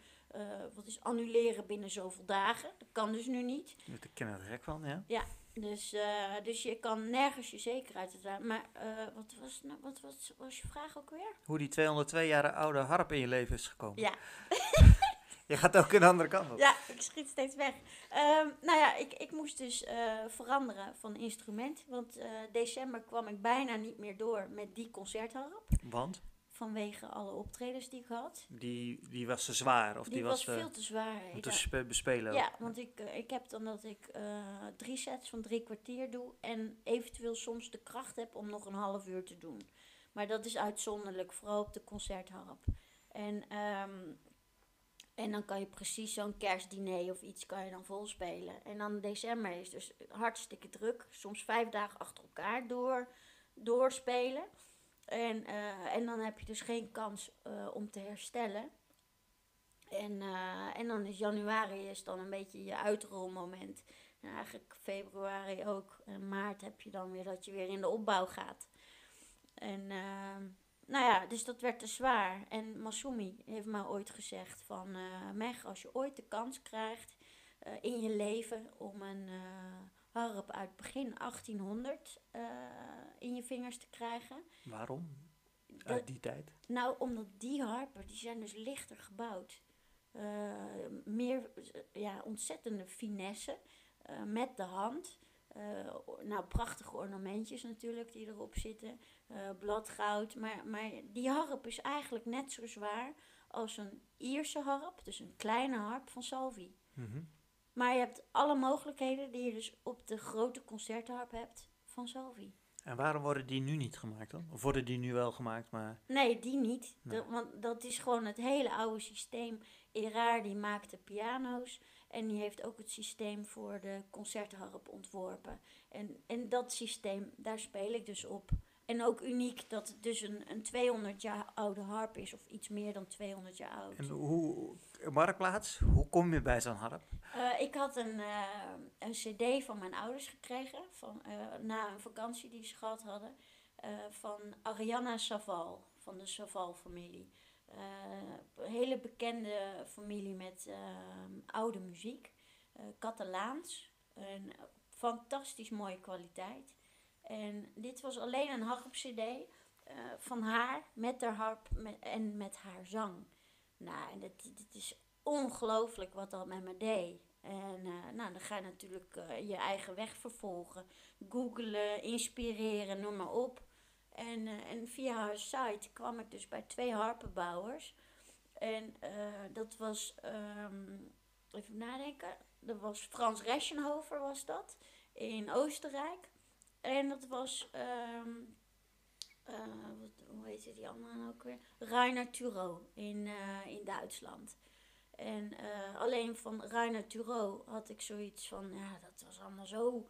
wat is annuleren binnen zoveel dagen. Dat kan dus nu niet. Ik ken er gek van, ja. Ja, dus, uh, dus je kan nergens je zekerheid uithalen. Maar uh, wat, was, nou, wat was, was je vraag ook weer? Hoe die 202 jaar oude harp in je leven is gekomen. Ja. je gaat ook een andere kant op. Ja, ik schiet steeds weg. Um, nou ja, ik, ik moest dus uh, veranderen van instrument. Want december kwam ik bijna niet meer door met die concertharp. Want? Vanwege alle optredens die ik had. Die, die was te zwaar? Of die, die was, was veel te zwaar. Om te spe bespelen? Ja, want ik, uh, ik heb dan dat ik uh, drie sets van drie kwartier doe. En eventueel soms de kracht heb om nog een half uur te doen. Maar dat is uitzonderlijk, vooral op de concertharp. En, um, en dan kan je precies zo'n kerstdiner of iets kan je dan vol spelen. En dan december is dus hartstikke druk. Soms vijf dagen achter elkaar door, doorspelen. En, uh, en dan heb je dus geen kans uh, om te herstellen. En, uh, en dan is januari is dan een beetje je uitrolmoment. En eigenlijk februari ook. En maart heb je dan weer dat je weer in de opbouw gaat. En nou ja, dus dat werd te zwaar. En Masumi heeft mij ooit gezegd van... Meg, als je ooit de kans krijgt in je leven om een harp uit begin 1800 uh, in je vingers te krijgen. Waarom? Uit die tijd? Nou, omdat die harpen, die zijn dus lichter gebouwd. Uh, meer, ja, ontzettende finesse uh, met de hand. nou, prachtige ornamentjes natuurlijk die erop zitten. bladgoud. Maar, maar die harp is eigenlijk net zo zwaar als een Ierse harp. Dus een kleine harp van Salvi. Mm -hmm. Maar je hebt alle mogelijkheden die je dus op de grote concertharp hebt van Salvi. En waarom worden die nu niet gemaakt dan? Of worden die nu wel gemaakt, maar... Nee, die niet. Nee. Dat, want dat is gewoon het hele oude systeem. Eraar die maakte piano's. En die heeft ook het systeem voor de concertharp ontworpen. En, en dat systeem, daar speel ik dus op. En ook uniek dat het dus een, een 200 jaar oude harp is, of iets meer dan 200 jaar oud. En hoe, Marktplaats, hoe kom je bij zo'n harp? Uh, ik had een, uh, een cd van mijn ouders gekregen, van, uh, na een vakantie die ze gehad hadden, van Ariana Saval, van de Saval-familie. een hele bekende familie met oude muziek, Catalaans, een fantastisch mooie kwaliteit. En dit was alleen een harp-cd uh, van haar met haar harp en met haar zang. Nou, en dit, dit is ongelooflijk wat dat met me deed. En uh, nou, dan ga je natuurlijk uh, je eigen weg vervolgen. Googelen, inspireren, noem maar op. En, en via haar site kwam ik dus bij twee harpenbouwers. En dat was, um, even nadenken, dat was Frans Reschenhofer was dat, in Oostenrijk. En dat was, um, uh, wat, hoe heet die andere nou ook weer? Rainer Turo in, uh, in Duitsland. En uh, alleen van Rainer Turo had ik zoiets van, ja, dat was allemaal zo,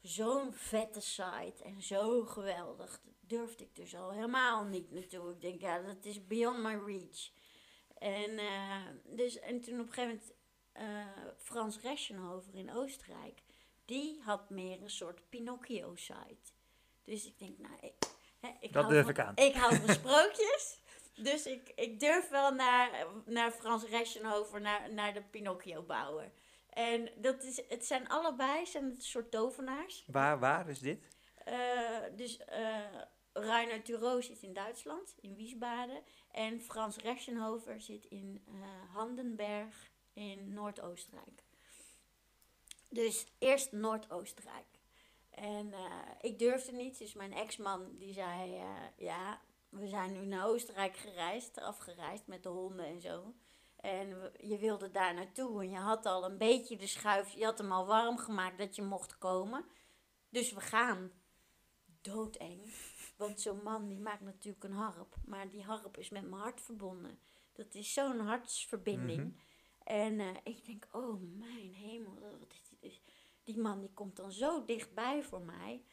zo'n vette site en zo geweldig. Dat durfde ik dus al helemaal niet natuurlijk. Ik denk, ja, dat is beyond my reach. En, dus, en toen op een gegeven moment Frans Reschenhofer in Oostenrijk die had meer een soort Pinocchio-site. Dus ik denk, nou, Hè, ik Dat hou durf van- ik aan. Ik hou van sprookjes. Dus ik, ik durf wel naar, naar Frans Reschenhofer, naar, naar de Pinocchio-bouwer. En dat is, het zijn allebei zijn het een soort tovenaars. Waar, waar is dit? Eh, dus eh Rainer Thurow zit in Duitsland, in Wiesbaden. En Frans Reschenhofer zit in eh, Handenberg in Noord-Oostenrijk. Dus eerst Noord-Oostenrijk. En eh, ik durfde niet, dus mijn ex-man die zei, eh, ja, we zijn nu naar Oostenrijk gereisd, afgereisd met de honden en zo. En je wilde daar naartoe en je had al een beetje de schuif, je had hem al warm gemaakt dat je mocht komen. Dus we gaan. Doodeng. Want zo'n man die maakt natuurlijk een harp. Maar die harp is met mijn hart verbonden. Dat is zo'n hartsverbinding. Mhm. En eh, ik denk, oh mijn hemel. Wat is? Die man die komt dan zo dichtbij voor mij.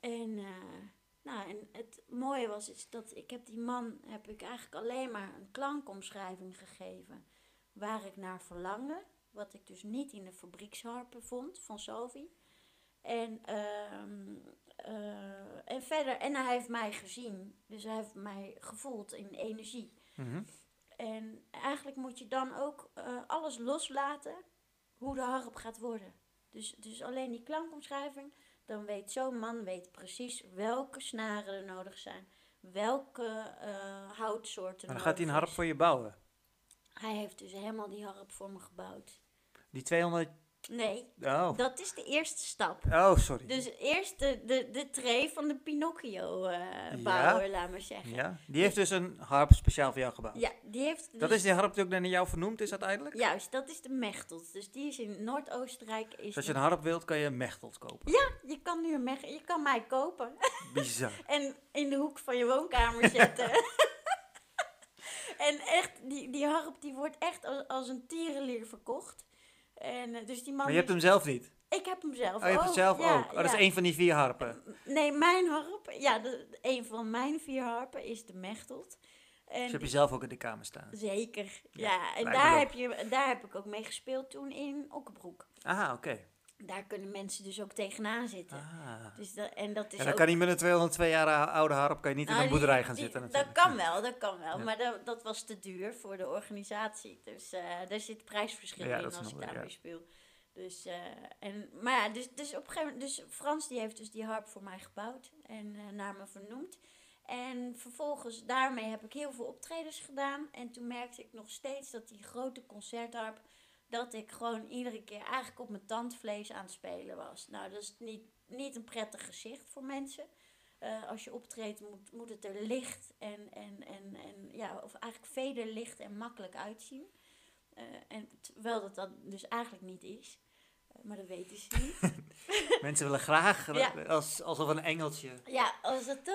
En, eh, nou, en het mooie was is dat ik heb die man heb ik eigenlijk alleen maar een klankomschrijving gegeven. Waar ik naar verlangde. Wat ik dus niet in de fabrieksharpen vond van Salvi. En, ehm, eh, en verder, en hij heeft mij gezien. Dus hij heeft mij gevoeld in energie. Mhm. En eigenlijk moet je dan ook eh, alles loslaten hoe de harp gaat worden. Dus, dus alleen die klankomschrijving, dan weet zo'n man weet precies welke snaren er nodig zijn. Welke eh, houtsoorten Maar dan gaat hij een harp voor je bouwen. Hij heeft dus helemaal die harp voor me gebouwd. Die 200... Nee, Oh, dat is de eerste stap. oh sorry. Dus eerst de, de, de tree van de Pinocchio-bouwer, laat maar zeggen. Ja, Ja, die heeft dus een harp speciaal voor jou gebouwd. die heeft... Dat dus- is die harp die ook naar jou vernoemd is uiteindelijk? Juist, dat is de Mechtelt. Dus die is in Noord-Oostenrijk. Is Dus als je een harp wilt, kan je een Mechtelt kopen. Ja, je kan nu een Mech je kan mij kopen Bizar. en in de hoek van je woonkamer zetten. en echt, die, die harp die wordt echt als, als een tierenlier verkocht. En, eh, dus die man Maar je hebt hem zelf niet. Ik heb hem zelf Oh, je hebt ook, zelf ja, ook. Oh, dat is één van die vier harpen. Nee, mijn harp, ja, de, een van mijn vier harpen is de Mechtelt. En Dus heb je zelf ook in de kamer staan. Zeker, Ja, ja. En daar heb, je, daar heb ik ook mee gespeeld toen in Okkenbroek. Ah, oké. Daar kunnen mensen dus ook tegenaan zitten. Ah. Dus dat, en dat is Ja, dan ook kan niet met een 202 jaar oude harp kan je niet in Nou, een boerderij gaan die- zitten Dat natuurlijk. kan wel, dat kan wel. Ja. Maar dat, dat was te duur voor de organisatie. Dus eh daar zit prijsverschil Ja, in dat als ik daarmee speel. Dus, eh, en, maar ja, dus, dus op een gegeven moment... Dus Frans die heeft dus die harp voor mij gebouwd en eh, naar me vernoemd. En vervolgens daarmee heb ik heel veel optredens gedaan. En toen merkte ik nog steeds dat die grote concertharp... dat ik gewoon iedere keer eigenlijk op mijn tandvlees aan het spelen was. Nou, dat is niet, niet een prettig gezicht voor mensen. Eh, als je optreedt moet, moet het er licht en, en, en, en ja, of eigenlijk vederlicht en makkelijk uitzien. Eh, en terwijl dat dan dus eigenlijk niet is. Eh, maar dat weten ze niet. Mensen willen graag, Ja. als, alsof een engeltje. ja, als het,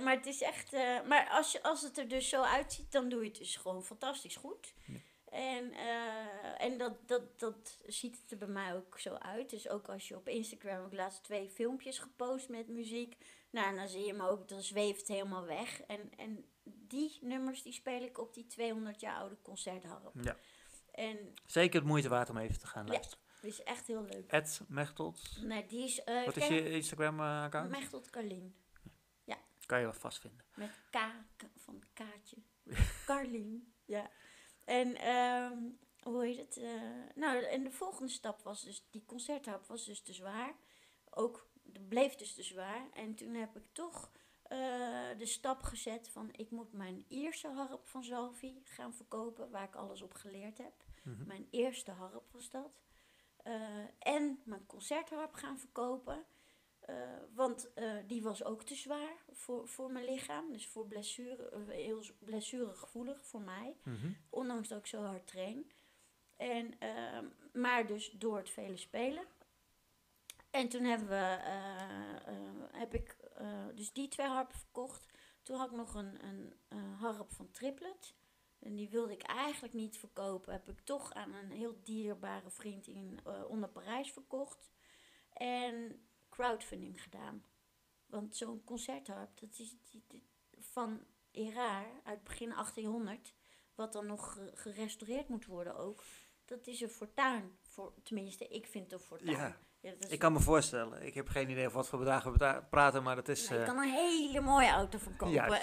maar het is echt. maar als, je, als het er dus zo uitziet, dan doe je het dus gewoon fantastisch goed. Ja. En, eh, en dat, dat, dat ziet het er bij mij ook zo uit. Dus ook als je op Instagram ik laatst twee filmpjes gepost met muziek. Nou, dan zie je hem ook, dan zweeft het helemaal weg. En, en die nummers die speel ik op die 200 jaar oude concertharp. Ja. En Zeker het moeite waard om even te gaan Ja. luisteren. dat is echt heel leuk. Ed Mechtelt. Nee, die is... eh, Wat is je Instagram-account? Mechtelt Carlien. Kan je wel vastvinden. Met K, K- van Kaatje. Carlien, ja. En ehm, hoe heet het? eh, nou, en de volgende stap was dus, die concertharp was dus te zwaar. Ook, bleef dus te zwaar. En toen heb ik toch eh, de stap gezet van, ik moet mijn Ierse harp van Zalvi gaan verkopen, waar ik alles op geleerd heb. Mhm. Mijn eerste harp was dat. Eh, en mijn concertharp gaan verkopen. Eh, want eh, die was ook te zwaar voor, voor mijn lichaam. Dus voor blessure, eh, heel blessuregevoelig voor mij. Mhm. Ondanks dat ik zo hard train. En, ehm, maar dus door het vele spelen. En toen hebben we, heb ik dus die twee harpen verkocht. Toen had ik nog een, een, harp van Triplet. En die wilde ik eigenlijk niet verkopen. Heb ik toch aan een heel dierbare vriend in onder Parijs verkocht. En crowdfunding gedaan. Want zo'n concertharp, dat is die- die- van Eraar uit begin 1800, wat dan nog ge- gerestaureerd moet worden ook. Dat is een fortuin. Voor, tenminste, ik vind het een fortuin. Ja. Ja, dat is- Ik kan me voorstellen. Ik heb geen idee of wat voor bedragen we praten, maar dat is... Nou, je eh, kan een hele mooie auto van kopen.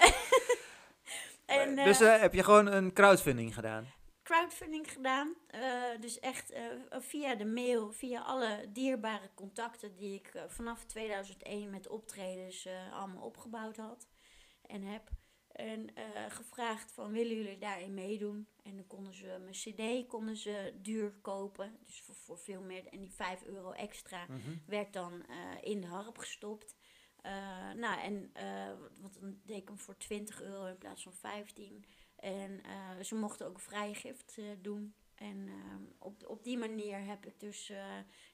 En, dus eh, eh, heb je gewoon een crowdfunding gedaan? Crowdfunding gedaan. eh, dus echt eh, via de mail, via alle dierbare contacten die ik eh, vanaf 2001 met optredens allemaal opgebouwd had en heb. En gevraagd van willen jullie daarin meedoen? En dan konden ze mijn cd konden ze duur kopen. Dus voor, voor veel meer. En die 5 euro extra Mhm. werd dan in de harp gestopt. Nou, en want dan deed ik hem voor 20 euro in plaats van 15. En eh, ze mochten ook vrije gift eh, doen. En eh, op, op die manier heb ik dus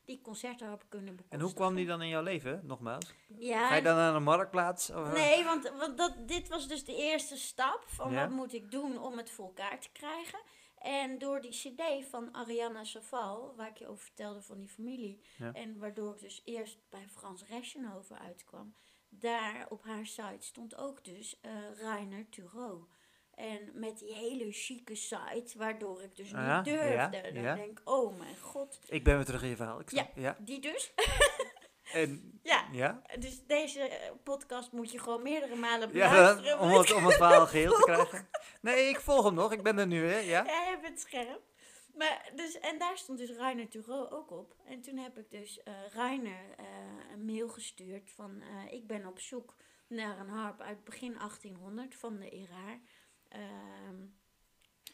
die concertharp kunnen bekostigen. En hoe kwam die dan in jouw leven, nogmaals? Ja, Ga je dan naar een marktplaats? Of? Nee, want, want dat, dit was dus de eerste stap van Ja. wat moet ik doen om het voor elkaar te krijgen. En door die cd van Ariana Saval, waar ik je over vertelde van die familie. Ja. En waardoor ik dus eerst bij Frans Reschenhoven uitkwam. Daar op haar site stond ook dus Rainer Thureau. En met die hele chique site, waardoor ik dus niet Ja, durfde. ja, Dan ja. denk ik, oh mijn god. Ik ben weer terug in je verhaal. Ik snap- ja. Die dus. En, Ja, ja? dus deze eh, podcast moet je gewoon meerdere malen Ja, beluisteren. om het, om het verhaal geheel te krijgen. Nee, ik volg hem nog. Ik ben er nu, hè? Ja? Ja, je bent scherp. Maar dus, en daar stond dus Rainer Thureau ook op. En toen heb ik dus Rainer eh, een mail gestuurd van... ik ben op zoek naar een harp uit begin 1800 van de Iraar. Ehm,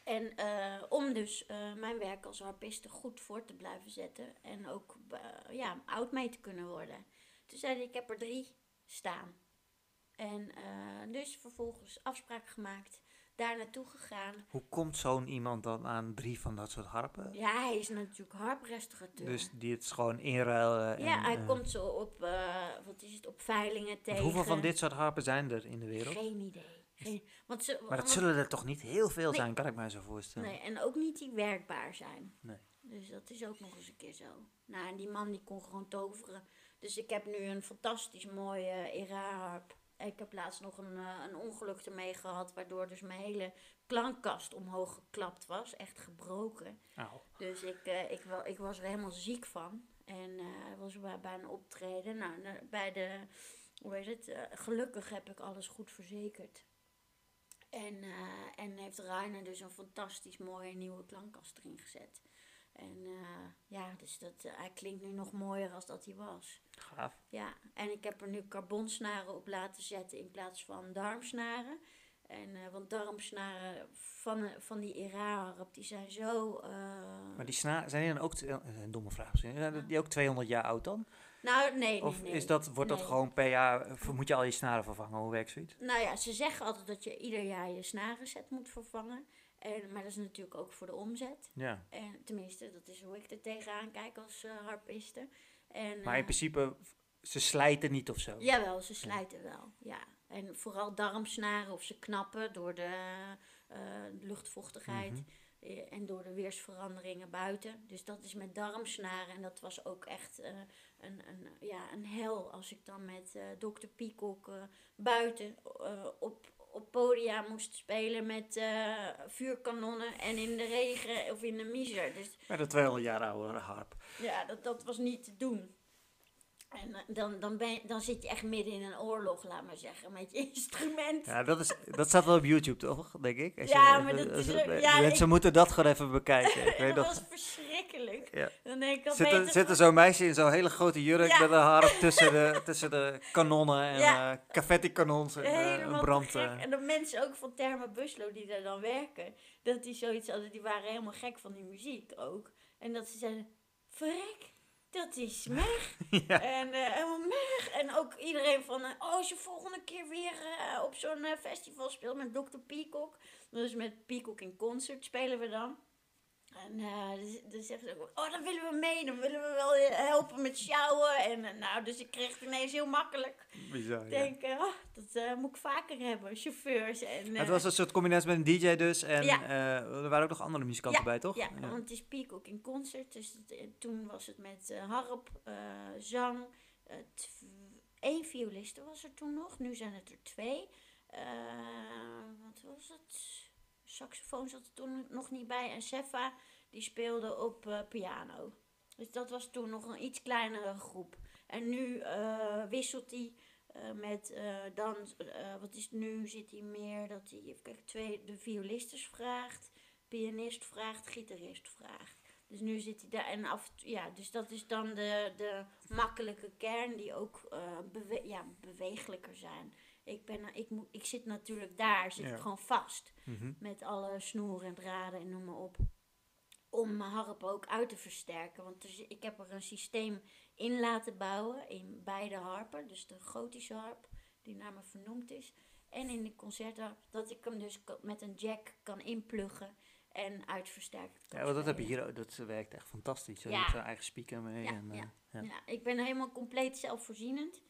en eh, om dus eh, mijn werk als harpiste goed voor te blijven zetten. En ook eh, ja, oud mee te kunnen worden. Toen zei hij, ik heb er drie staan. En dus vervolgens afspraak gemaakt. Daar naartoe gegaan. Hoe komt zo'n iemand dan aan drie van dat soort harpen? Ja, hij is natuurlijk harprestaurateur. Dus die het gewoon inruilen. ja, en, hij komt zo op, wat is het, op veilingen tegen. hoeveel van dit soort harpen zijn er in de wereld? Geen idee. Geen, want ze, Maar dat want- zullen er toch niet heel veel Nee. zijn, kan ik mij zo voorstellen. Nee, en ook niet die werkbaar zijn. Nee. Dus dat is ook nog eens een keer zo. Nou, en die man die kon gewoon toveren. Dus ik heb nu een fantastisch mooie ERA-harp. Ik heb laatst nog een, eh, een ongeluk ermee gehad, waardoor dus mijn hele klankkast omhoog geklapt was. Echt gebroken. Auw. Dus ik, eh, ik, wel, ik was er helemaal ziek van. En eh was bij, bij een optreden. Nou, bij de, hoe heet het, gelukkig heb ik alles goed verzekerd. En, eh, en heeft Rainer dus een fantastisch mooie nieuwe klankkast erin gezet. En eh, ja, dus dat, eh, hij klinkt nu nog mooier als dat hij was. Gaaf. Ja, en ik heb er nu carbonsnaren op laten zetten in plaats van darmsnaren. En, eh, want darmsnaren van, van die Ira-harp, die zijn zo... Maar die sna zijn die dan ook, een domme vraag misschien, zijn die ook 200 jaar oud dan? Nou, nee, nee, Of nee. is dat, wordt dat Nee. gewoon per jaar, eh, moet je al je snaren vervangen? Hoe werkt zoiets? Nou ja, ze zeggen altijd dat je ieder jaar je snarenset moet vervangen. En, maar dat is natuurlijk ook voor de omzet. Ja. En, tenminste, dat is hoe ik er tegenaan kijk als eh, harpiste. En, Maar in eh, principe, ze slijten niet of zo. Jawel, ze slijten wel, ja. En vooral darmsnaren of ze knappen door de luchtvochtigheid Mhm. en door de weersveranderingen buiten. Dus dat is met darmsnaren en dat was ook echt een, een, ja, een hel als ik dan met eh Dr. Peacock eh, buiten eh, op, op podia moest spelen met vuurkanonnen en in de regen of in de miser. Dus Met een 200 jaar oude harp. ja, dat, dat was niet te doen. En eh, dan, dan, ben dan zit je echt midden in een oorlog, laat maar zeggen, met je instrument. Ja, dat, is, dat staat wel op YouTube toch, denk ik? Als Ja, maar dat is ook- ja, mensen ik- moeten dat gewoon even bekijken. Ik weet dat was verschrikkelijk. Ja. Dan denk ik Zit er, zit er zo'n meisje in zo'n hele grote jurk Ja. met harp tussen de, tussen de kanonnen en Ja. eh confetti-kanons en een te brand. En de mensen ook van Therma Buslo die daar dan werken, dat die zoiets hadden, die waren helemaal gek van die muziek ook. En dat ze zeiden, verrek, dat is meg. ja. En eh, helemaal meg. En ook iedereen van, eh, oh, als je volgende keer weer eh, op zo'n festival speelt met Dr. Peacock. Dus met Peacock in concert spelen we dan. En dus, dus zeggen ze ook, oh, dan willen we mee. Dan willen we wel eh, helpen met sjouwen. En eh, nou, dus ik kreeg het ineens heel makkelijk. Bizar, Ik denk, eh, oh, dat moet ik vaker hebben, chauffeurs. En, Het was een soort combinatie met een DJ dus. En Ja. er waren ook nog andere muzikanten bij, toch? Ja, want het is Peacock in concert. Dus toen was het met harp, zang. één violiste was er toen nog. Nu zijn het er twee. Wat was het? Saxofoon zat er toen nog niet bij. En Sefa, die speelde op eh, piano. Dus dat was toen nog een iets kleinere groep. En nu eh, wisselt hij eh, met dan, wat is nu, zit hij meer dat hij, even twee, de violisters vraagt, pianist vraagt, gitarist vraagt. Dus nu zit hij daar en af, ja, dus dat is dan de, de makkelijke kern die ook bewe ja, bewegelijker zijn. Ik, ben, ik, moet, ik zit natuurlijk daar, zit Ja. ik gewoon vast Mhm. met alle snoeren en draden en noem maar op. Om mijn harp ook uit te versterken. Want ik heb er een systeem in laten bouwen in beide harpen. Dus de gotische harp, die naar me vernoemd is. En in de concertharp, dat ik hem dus met een jack kan inpluggen en uitversterken Ja, want dat heb je hier. Dat werkt echt fantastisch. Je Ja. hebt zo'n eigen speaker mee. Ja, en, eh, ja. Ja, ik ben helemaal compleet zelfvoorzienend.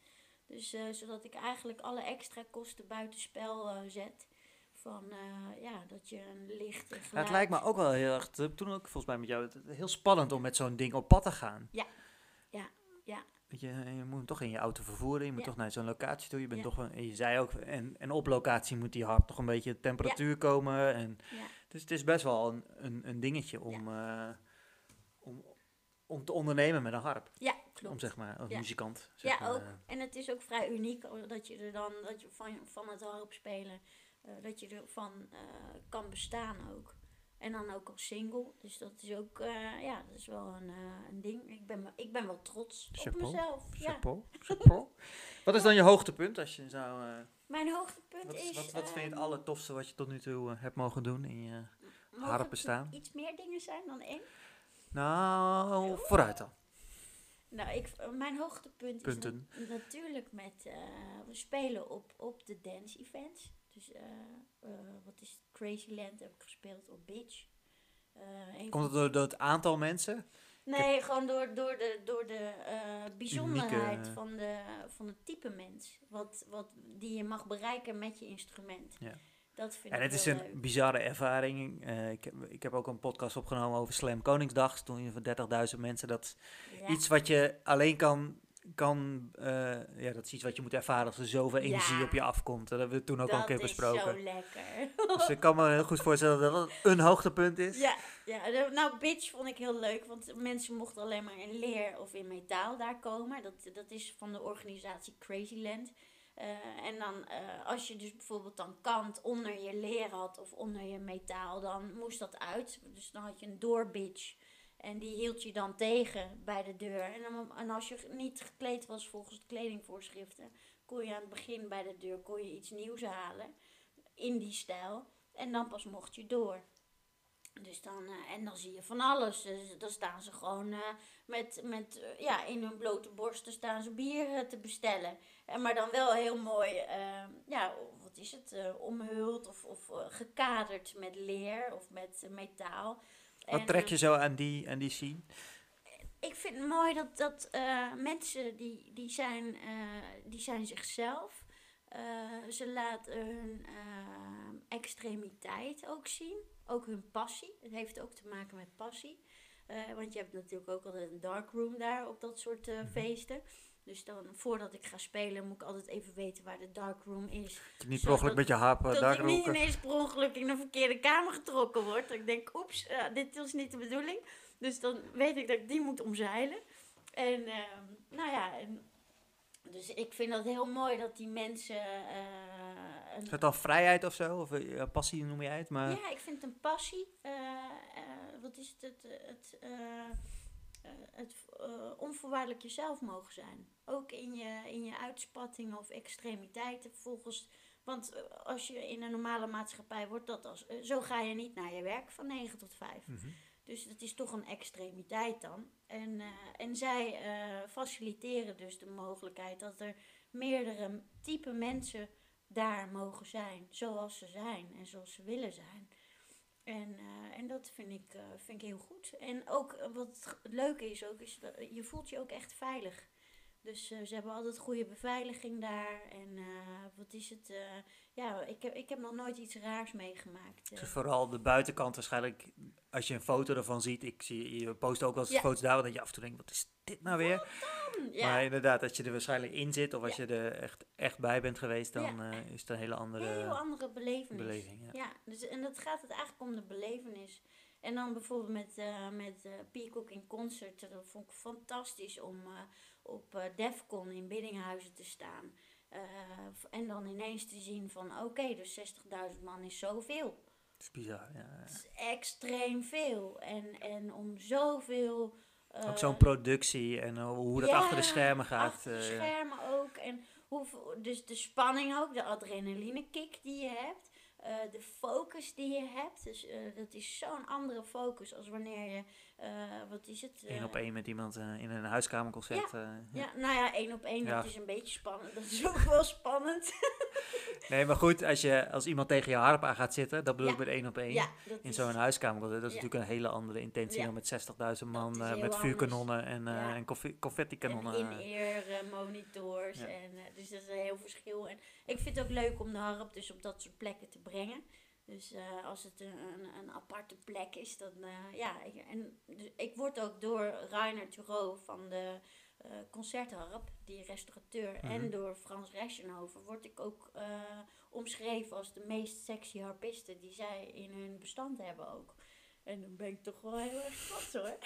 Dus eh, zodat ik eigenlijk alle extra kosten buitenspel eh zet. Van eh, ja, dat je een licht Ja, het lijkt me ook wel heel erg, toen ook volgens mij met jou, heel spannend om met zo'n ding op pad te gaan. Ja. Ja, ja. Weet je, je moet hem toch in je auto vervoeren, je moet Ja. toch naar zo'n locatie toe. Je bent Ja. toch, een- en je zei ook, en, en op locatie moet die harp toch een beetje temperatuur komen. En. Dus het is best wel een, een, een dingetje om, om, om te ondernemen met een harp. Ja, Om klopt. zeg maar, als Ja. muzikant. Zeg Ja, maar, ook. eh. En het is ook vrij uniek oh, dat je er dan, dat je van, van het harp spelen, eh, dat je ervan eh kan bestaan ook. En dan ook als single. Dus dat is ook, ja, dat is wel een, een ding. Ik ben, ik ben wel trots Chapeau. op mezelf. Ja. Chapeau, chapeau. Wat is dan je hoogtepunt als je zou... Mijn hoogtepunt wat, is... wat, wat vind je het ehm, allertofste wat je tot nu toe hebt mogen doen in je harp bestaan? iets meer dingen zijn dan één? Nou, vooruit dan. Nou, ik, mijn hoogtepunt Punten. is na- natuurlijk met... eh, we spelen op, op de dance events. Dus eh, wat is het? Crazyland heb ik gespeeld op Beach. Een Komt het door, door het aantal mensen? Nee, gewoon door, door de, door de bijzonderheid Unieke- van, de, van het type mens. Wat, wat, die je mag bereiken met je instrument. Ja. Dat vind En ik het is een leuk. bizarre ervaring. Eh, ik, heb, ik heb ook een podcast opgenomen over Slam Koningsdag. Toen je voor 30.000 mensen. Dat is Ja. iets wat je alleen kan... kan eh, ja, dat is iets wat je moet ervaren als er zoveel Ja. energie op je afkomt. Dat hebben we toen ook al een dat keer is besproken. zo lekker. Dus ik kan me heel goed voorstellen dat dat een hoogtepunt is. ja, ja, nou Bitch vond ik heel leuk. Want mensen mochten alleen maar in leer of in metaal daar komen. Dat, dat is van de organisatie Crazyland. Eh, en dan, eh, als je dus bijvoorbeeld dan kant onder je leer had of onder je metaal, dan moest dat uit. Dus dan had je een doorbitch. En die hield je dan tegen bij de deur. En, dan, en als je niet gekleed was volgens de kledingvoorschriften, kon je aan het begin bij de deur kon je iets nieuws halen. In die stijl. En dan pas mocht je door. Dus dan, eh, en dan zie je van alles. Dus dan staan ze gewoon eh, met, met eh, ja, in hun blote borsten staan ze bier te bestellen. En maar dan wel heel mooi, eh, ja, wat is het, omhuld of, of gekaderd met leer of met metaal. Wat En, trek je zo aan die, aan die scene? ik vind het mooi dat, dat mensen die, die, zijn, die zijn zichzelf. Eh, ze laten hun eh, extremiteit ook zien. Ook hun passie. Het heeft ook te maken met passie. Eh, want je hebt natuurlijk ook altijd een darkroom daar op dat soort eh, feesten. Dus dan, voordat ik ga spelen, moet ik altijd even weten waar de darkroom is. Dat je niet per ongeluk met je harp eh, dat ik niet ineens per ongeluk in een verkeerde kamer getrokken word. Dat ik denk, oeps, dit was niet de bedoeling. Dus dan weet ik dat ik die moet omzeilen. En ehm, nou ja, en, dus ik vind dat heel mooi dat die mensen... eh, een- Is dat dan vrijheid of zo? Of eh, passie noem jij het? Maar ja, ik vind een passie. eh, wat is het? Het, het, het onvoorwaardelijk jezelf mogen zijn. Ook in je, in je uitspattingen of extremiteiten volgens. Want als je in een normale maatschappij wordt dat als. zo ga je niet naar je werk van 9 tot 5. Mhm. Dus het is toch een extremiteit dan. En, eh, en zij eh, faciliteren dus de mogelijkheid dat er meerdere type mensen daar mogen zijn. Zoals ze zijn en zoals ze willen zijn. En, eh, en dat vind ik, vind ik heel goed. En ook wat het leuke is ook, is dat je voelt je ook echt veilig. Dus eh, ze hebben altijd goede beveiliging daar. En eh, wat is het? eh, ja, ik heb, ik heb nog nooit iets raars meegemaakt. Dus vooral de buitenkant waarschijnlijk, als je een foto ervan ziet. Ik zie, je post ook wel eens Ja. foto's daar, dat je af en toe denkt, wat is dit nou weer? ja. Maar inderdaad, als je er waarschijnlijk in zit of als je er echt, echt bij bent geweest, dan is het een hele andere Heel andere belevenis. beleving. Ja. Ja, dus, en dat gaat het eigenlijk om de belevenis. En dan bijvoorbeeld met, met Peacock in concert. Dat vond ik fantastisch om op eh, Defcon in Biddinghuizen te staan. Eh, en dan ineens te zien van oké, dus 60.000 man is zoveel. Dat is bizar, ja. Het is extreem veel. En, en om zoveel... eh, Ook zo'n productie en hoe dat ja, achter de schermen gaat. Achter de schermen ook. En hoeveel, dus de spanning ook, de adrenaline kick die je hebt. de focus die je hebt. Dus dat is zo'n andere focus als wanneer je, wat is het? eh, op één met iemand eh, in een huiskamerconcert. eh, ja. Ja, nou ja, één op één, Ja. dat is een beetje spannend. Dat is ook wel spannend. Nee, maar goed, als, je, als iemand tegen je harp aan gaat zitten, dat bedoel ik Ja. met één op één. ja, In zo'n huiskamerconcert, dat is Ja. natuurlijk een hele andere intentie Ja. dan met 60.000 man, eh, met vuurkanonnen en, eh Ja. en confetti- confetti-kanonnen. En eh. in-ear eh, monitors. Ja. En, eh, dus dat is een heel verschil. En ik vind het ook leuk om de harp dus op dat soort plekken te brengen. Dus eh, als het een, een, een aparte plek is, dan eh, ja. Ik, en dus ik word ook door Rainer Thureau van de eh, concertharp, die restaurateur, Mhm. en door Frans Reschenhoven, word ik ook omschreven als de meest sexy harpisten die zij in hun bestand hebben ook. En dan ben ik toch wel heel erg trots hoor.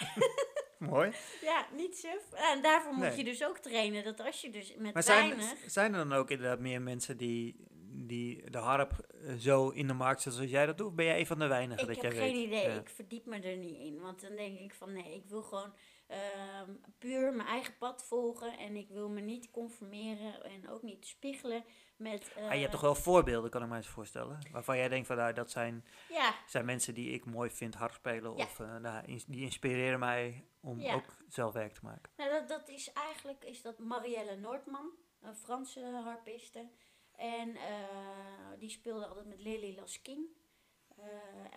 Mooi. Ja, niet suf. En daarvoor moet Nee. je dus ook trainen. Dat als je dus met Maar zijn, weinig... zijn er dan ook inderdaad meer mensen die, die de harp eh, zo in de markt zetten zoals jij dat doet? Ben jij een van de weinigen Ik dat heb jij geen weet? idee. Ja. Ik verdiep me er niet in. Want dan denk ik van nee, ik wil gewoon ehm, puur mijn eigen pad volgen. En ik wil me niet conformeren en ook niet spiegelen met... Ah, je hebt eh, toch wel voorbeelden, kan ik me eens voorstellen. Waarvan jij denkt van nou, dat zijn, Ja, zijn mensen die ik mooi vind harp spelen. Ja. Of eh, nou, die inspireren mij om ook zelf werk te maken. nou, dat, dat is eigenlijk is dat Marielle Noordman, een Franse harpiste. En eh, die speelde altijd met Lily Laskin. Eh,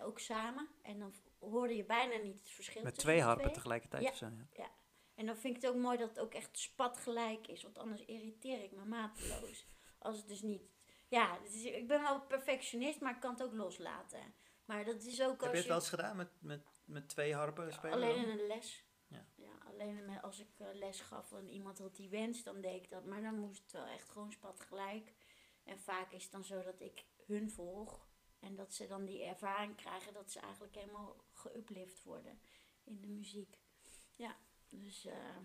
ook samen. En dan hoorde je bijna niet het verschil Met twee harpen twee. tegelijkertijd Ja. of zo. Ja. En dan vind ik het ook mooi dat het ook echt spatgelijk is. Want anders irriteer ik me mateloos. Als het dus niet... Ja, het ik ben wel perfectionist, maar ik kan het ook loslaten. Maar dat is ook Heb je als het je... wel eens gedaan met, met, met twee harpen spelen? Alleen dan? in een les. Ja. alleen met, als ik eh, les gaf en iemand had die wens, dan deed ik dat. Maar dan moest het wel echt gewoon spatgelijk. En vaak is het dan zo dat ik hun volg. En dat ze dan die ervaring krijgen dat ze eigenlijk helemaal geuplift worden in de muziek. Ja, dus... eh,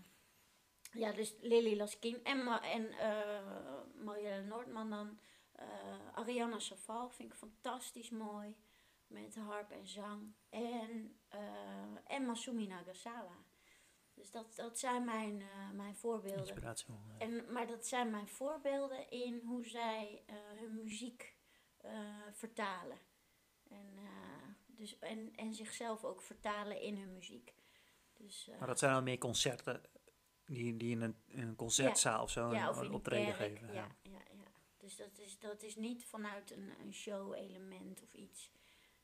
ja, dus Lily Laskin en, en eh Marielle Noordman dan. eh, Ariana Saval vind ik fantastisch mooi. Met harp en zang. En, en Masumi Nagasawa. Dus dat, dat zijn mijn, eh, mijn voorbeelden. Inspiratie. ja. En, maar dat zijn mijn voorbeelden in hoe zij eh, hun muziek eh, vertalen. En, eh, dus, en, en zichzelf ook vertalen in hun muziek. Dus, eh, Maar dat zijn dan meer concerten die, die in, een, in een concertzaal of zo ja, een, optreden geven. Ja, Ja. ja, ja. Dus dat is, dat is niet vanuit een, een show-element of iets.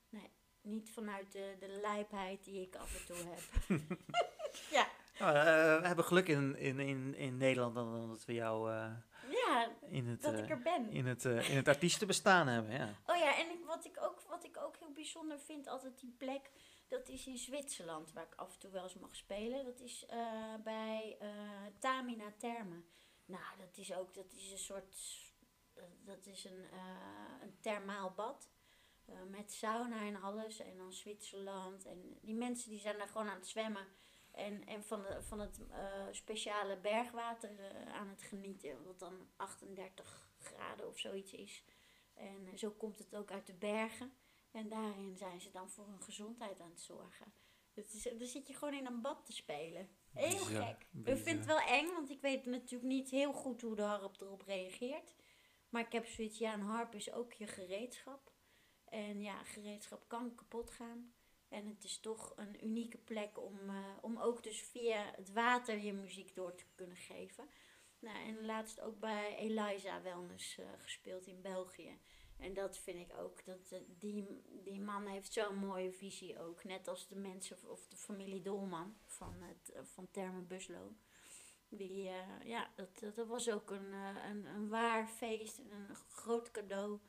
Nee, niet vanuit de, de lijpheid die ik af en toe heb. ja, Nou, eh, we hebben geluk in, in, in, in Nederland dan, dan dat we jou eh, ja, in, het, dat eh, ik er ben. in, het, eh, in het artiestenbestaan hebben. Ja. Oh ja, en ik, wat, ik ook, wat ik ook heel bijzonder vind, altijd die plek, dat is in Zwitserland, waar ik af en toe wel eens mag spelen. Dat is eh, bij eh, Tamina Terme. Nou, dat is ook, dat is een soort, eh, dat is een, eh, een thermaal bad. eh, met sauna en alles. En dan Zwitserland. En die mensen die zijn daar gewoon aan het zwemmen. En, en van, de, van het eh, speciale bergwater eh, aan het genieten. Wat dan 38 graden of zoiets is. En eh, zo komt het ook uit de bergen. En daarin zijn ze dan voor hun gezondheid aan het zorgen. Het is, dan zit je gewoon in een bad te spelen. Heel gek. Ik vind het wel eng, want ik weet natuurlijk niet heel goed hoe de harp erop reageert. Maar ik heb zoiets, ja, een harp is ook je gereedschap. En ja, gereedschap kan kapot gaan. En het is toch een unieke plek om, eh, om ook dus via het water je muziek door te kunnen geven. Nou, en laatst ook bij Eliza Wellness eh, gespeeld in België. En dat vind ik ook, dat, eh, die, die man heeft zo'n mooie visie ook. Net als de mensen of de familie Dolman van, het, van Terme Buslo. Die, ja, dat, dat, was ook een, een, een waar feest en een groot cadeau.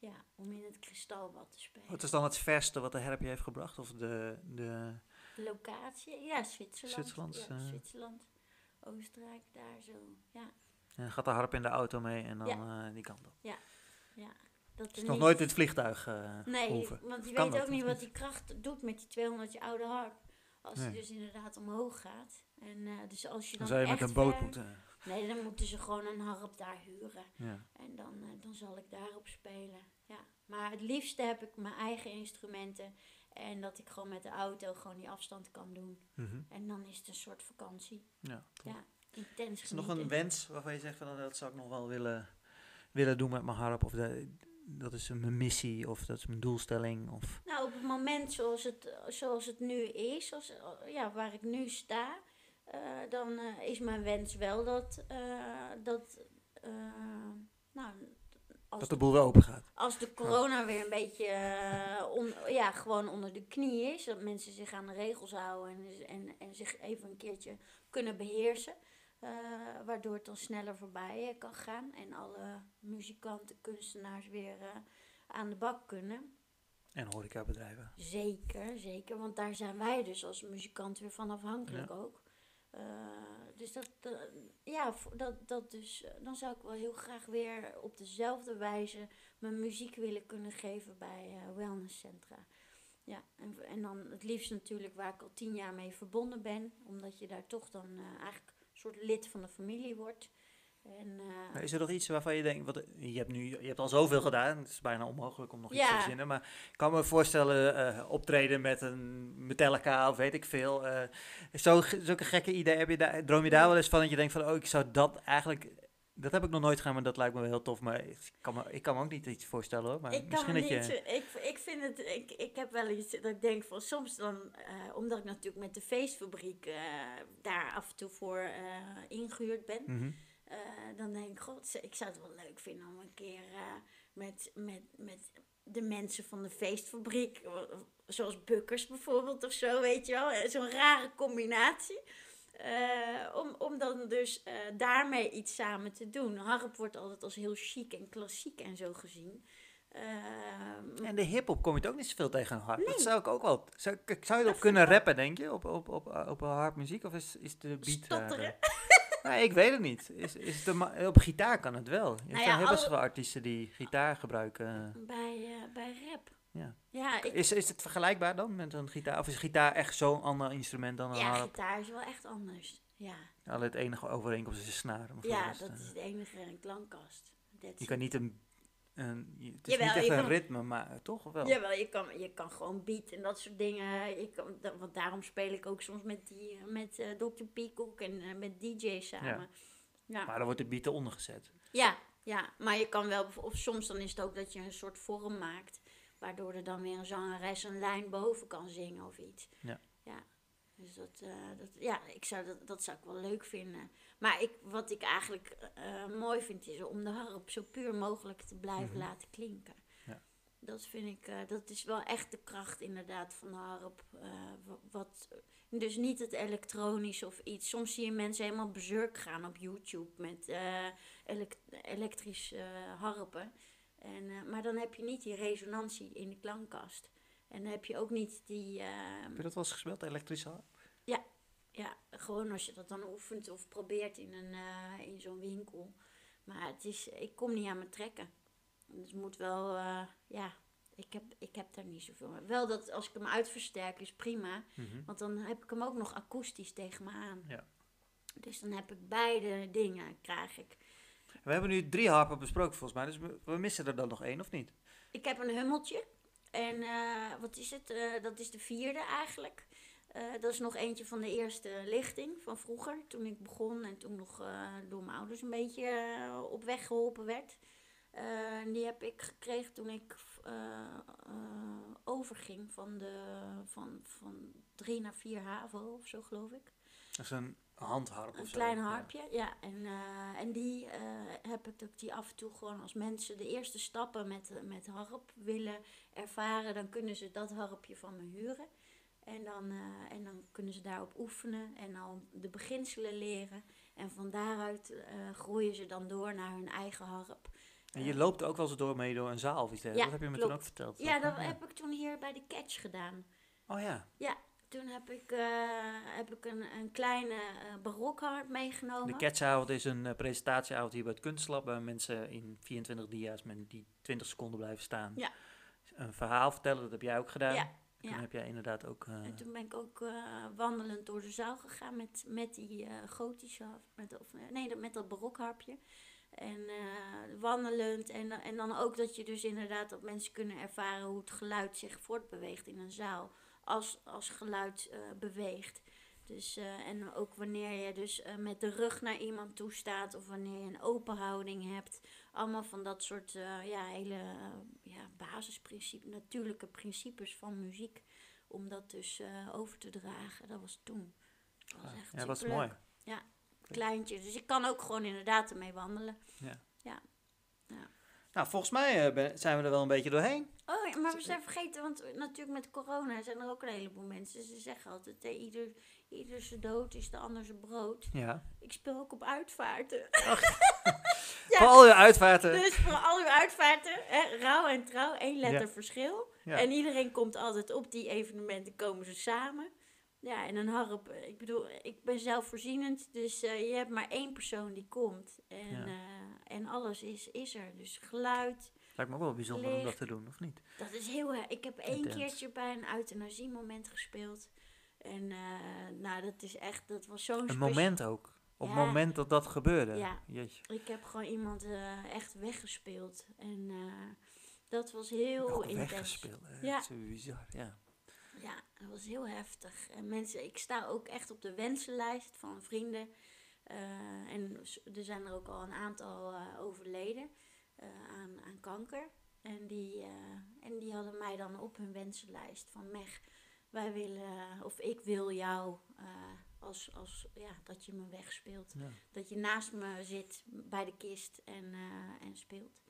Ja, om in het kristalbad te spelen. Wat is dan het verste wat de herpje heeft gebracht? Of de, de, Locatie, ja, Zwitserland. Zwitserland, Ja, eh. Zwitserland, Oostenrijk, daar zo. Ja, en gaat de harp in de auto mee en dan Ja. eh, die kant op. ja. Dat is nog niet- nooit in het vliegtuig eh Nee, hoeven. want je weet ook niet wat die kracht doet met die 200 je oude harp. Als Nee. die dus inderdaad omhoog gaat. En uh, dus als je Dan dan, zou je met een boot ver- moeten. Nee, dan moeten ze gewoon een harp daar huren. Ja. En dan, uh, dan zal ik daarop spelen. Ja. Maar het liefste heb ik mijn eigen instrumenten. En dat ik gewoon met de auto gewoon die afstand kan doen. Mhm. En dan is het een soort vakantie. ja, top. Ja, intens Is er nog een wens waarvan je zegt van nou, dat zou ik nog wel willen, willen doen met mijn harp? Of de, dat is mijn missie of dat is mijn doelstelling? Of, Nou, op het moment zoals het, zoals het nu is, als, ja, waar ik nu sta, eh, dan eh, is mijn wens wel dat, eh, dat eh, nou, als, dat de boel weer open gaat. als de corona weer een beetje eh, on- ja, gewoon onder de knie is, dat mensen zich aan de regels houden en, en, en zich even een keertje kunnen beheersen. eh, waardoor het dan sneller voorbij eh, kan gaan en alle muzikanten, kunstenaars weer eh, aan de bak kunnen. En horecabedrijven. Zeker, zeker. Want daar zijn wij dus als muzikant weer van afhankelijk ook. Eh, dus dat, eh, ja, dat, dat dus, eh, dan zou ik wel heel graag weer op dezelfde wijze mijn muziek willen kunnen geven bij wellnesscentra. Ja, en, en dan het liefst natuurlijk waar ik al tien jaar mee verbonden ben. Omdat je daar toch dan eigenlijk een soort lid van de familie wordt. En, eh, Maar is er nog iets waarvan je denkt, wat, je, hebt nu, je hebt al zoveel gedaan, het is bijna onmogelijk om nog iets te verzinnen. Maar ik kan me voorstellen, eh, optreden met een Metallica of weet ik veel. eh, zo, zulke gekke ideeën, heb je daar, droom je daar wel eens van dat je denkt van, oh, ik zou dat eigenlijk, dat heb ik nog nooit gedaan, maar dat lijkt me wel heel tof. Maar ik kan me, ik kan me ook niet iets voorstellen hoor. Maar ik misschien dat niet, je... ik, ik vind het, ik, ik heb wel iets dat ik denk van soms dan, eh, omdat ik natuurlijk met de feestfabriek eh, daar af en toe voor eh, ingehuurd ben, Mhm. Eh, dan denk ik, god, ik zou het wel leuk vinden om een keer eh, met, met, met de mensen van de feestfabriek, eh, zoals Bukkers bijvoorbeeld of zo, weet je wel, zo'n rare combinatie. Om, om dan dus daarmee iets samen te doen. Harp wordt altijd als heel chic en klassiek en zo gezien. Ehm, En de hip-hop kom je het ook niet zoveel tegen een harp. Dat Nee. zou ik ook wel. Zou, ik- zou je erop kunnen rappen, denk je? Op, op, op, op een harpmuziek? Of is, is de beat. Stotteren. nee, ik weet het niet. Is, is het een op gitaar kan het wel. Je Nou zijn ja, heel best veel artiesten die gitaar gebruiken. bij, eh, bij rap. Ja. Ja, ik, Is, is het vergelijkbaar dan met een gitaar? Of is gitaar echt zo'n ander instrument dan een ja harp? gitaar is wel echt anders. Ja, Alleen het enige overeenkomst is de snaar. ja dat eh, is het enige een klankkast. Je kan niet een... een je- het is Jawel, niet echt een kan- ritme, maar toch wel? Jawel, je kan, je kan gewoon beat en dat soort dingen. Je kan, want daarom speel ik ook soms met, die, met eh, Dr. Peacock en eh, met DJ's samen. Ja. Ja. Maar dan wordt de beat eronder gezet. ja, maar je kan wel, of soms dan is het ook dat je een soort vorm maakt. Waardoor er dan weer een zangeres een lijn boven kan zingen of iets. Ja. Ja, dus dat, eh, dat, ja ik zou dat, dat zou ik wel leuk vinden. Maar ik, wat ik eigenlijk eh, mooi vind is om de harp zo puur mogelijk te blijven Mhm. laten klinken. Ja. Dat vind ik, eh, dat is wel echt de kracht inderdaad van de harp. wa- wat, dus niet het elektronisch of iets. Soms zie je mensen helemaal bezurk gaan op YouTube met eh, elek- elektrisch eh, harpen. En, maar dan heb je niet die resonantie in de klankkast. En dan heb je ook niet die... ehm, Heb je dat wel eens gespeeld, elektrische harp? ja, gewoon als je dat dan oefent of probeert in, een, eh, in zo'n winkel. Maar het is, ik kom niet aan mijn trekken. Dus moet wel, eh, ja, ik heb, ik heb daar niet zoveel mee. Wel dat als ik hem uitversterk is prima. Mhm. Want dan heb ik hem ook nog akoestisch tegen me aan. Ja. Dus dan heb ik beide dingen, krijg ik. We hebben nu drie harpen besproken volgens mij, dus we, we missen er dan nog één of niet? Ik heb een hummeltje. En eh, wat is het? Eh, dat is de vierde eigenlijk. Eh, dat is nog eentje van de eerste lichting van vroeger. Toen ik begon en toen nog door mijn ouders een beetje op weg geholpen werd. Die heb ik gekregen toen ik overging van, de, van, van drie naar vier HAVO of zo geloof ik. Dat is een handharp of Een zo. klein ja. harpje, ja. En, eh, en die eh, heb ik dat ik die af en toe gewoon als mensen de eerste stappen met, met harp willen ervaren, dan kunnen ze dat harpje van me huren. En dan, eh, en dan kunnen ze daarop oefenen en al de beginselen leren. En van daaruit eh, groeien ze dan door naar hun eigen harp. En je loopt ook wel eens door mee door een zaal of iets. Ja, dat heb je me klopt. toen ook verteld. Ja, dat Ja. heb ik toen hier bij de Catch gedaan. Oh ja. Toen heb ik, eh, heb ik een, een kleine eh barokharp meegenomen. De Catchavond is een eh, presentatieavond hier bij het Kunstlab, waar mensen in 24 dia's met die 20 seconden blijven staan. Ja. Een verhaal vertellen, dat heb jij ook gedaan. Ja, Toen ja. heb jij inderdaad ook... En toen ben ik ook wandelend door de zaal gegaan met, met die gotische, met, of, nee, met dat barokharpje. En wandelend en, en dan ook dat je dus inderdaad dat mensen kunnen ervaren hoe het geluid zich voortbeweegt in een zaal. Als, als geluid eh, beweegt. Dus, eh, en ook wanneer je dus eh, met de rug naar iemand toe staat of wanneer je een open houding hebt. Allemaal van dat soort ja, hele ja, basisprincipes, natuurlijke principes van muziek. Om dat dus over te dragen. Dat was toen. Dat was echt ja, dat was mooi. Kleintje. Dus ik kan ook gewoon inderdaad ermee wandelen. Nou, volgens mij eh, ben- zijn we er wel een beetje doorheen. Oh, ja, maar we zijn vergeten, want natuurlijk met corona zijn er ook een heleboel mensen. Ze zeggen altijd, eh, ieder, ieder zijn dood is de ander zijn brood. Ja. Ik speel ook op uitvaarten. Voor al je uitvaarten. Dus voor al uw uitvaarten, hè, rouw en trouw, één letter Ja. verschil. Ja. En iedereen komt altijd op die evenementen, komen ze samen. Ja, en een harp, eh, ik bedoel, ik ben zelfvoorzienend, dus eh, je hebt maar één persoon die komt. En, Ja. eh, en alles is, is er. Dus geluid, Lijkt me ook wel bijzonder om dat te doen, of niet? dat is heel... erg- Ik heb één keertje bij een euthanasiemoment gespeeld. En eh, nou, dat is echt, dat was zo'n Een moment ook. Op het moment dat dat gebeurde. Ja. Jeetje. Ik heb gewoon iemand echt weggespeeld. En dat was heel intens. weggespeeld. Ja. Dat is bizar, ja. Ja, dat was heel heftig. En mensen, ik sta ook echt op de wensenlijst van vrienden. Eh, en er zijn er ook al een aantal eh, overleden eh, aan, aan kanker. En die, en die hadden mij dan op hun wensenlijst van Meg, wij willen, of ik wil jou als, als ja, dat je me wegspeelt. ja. Dat je naast me zit bij de kist en, en speelt.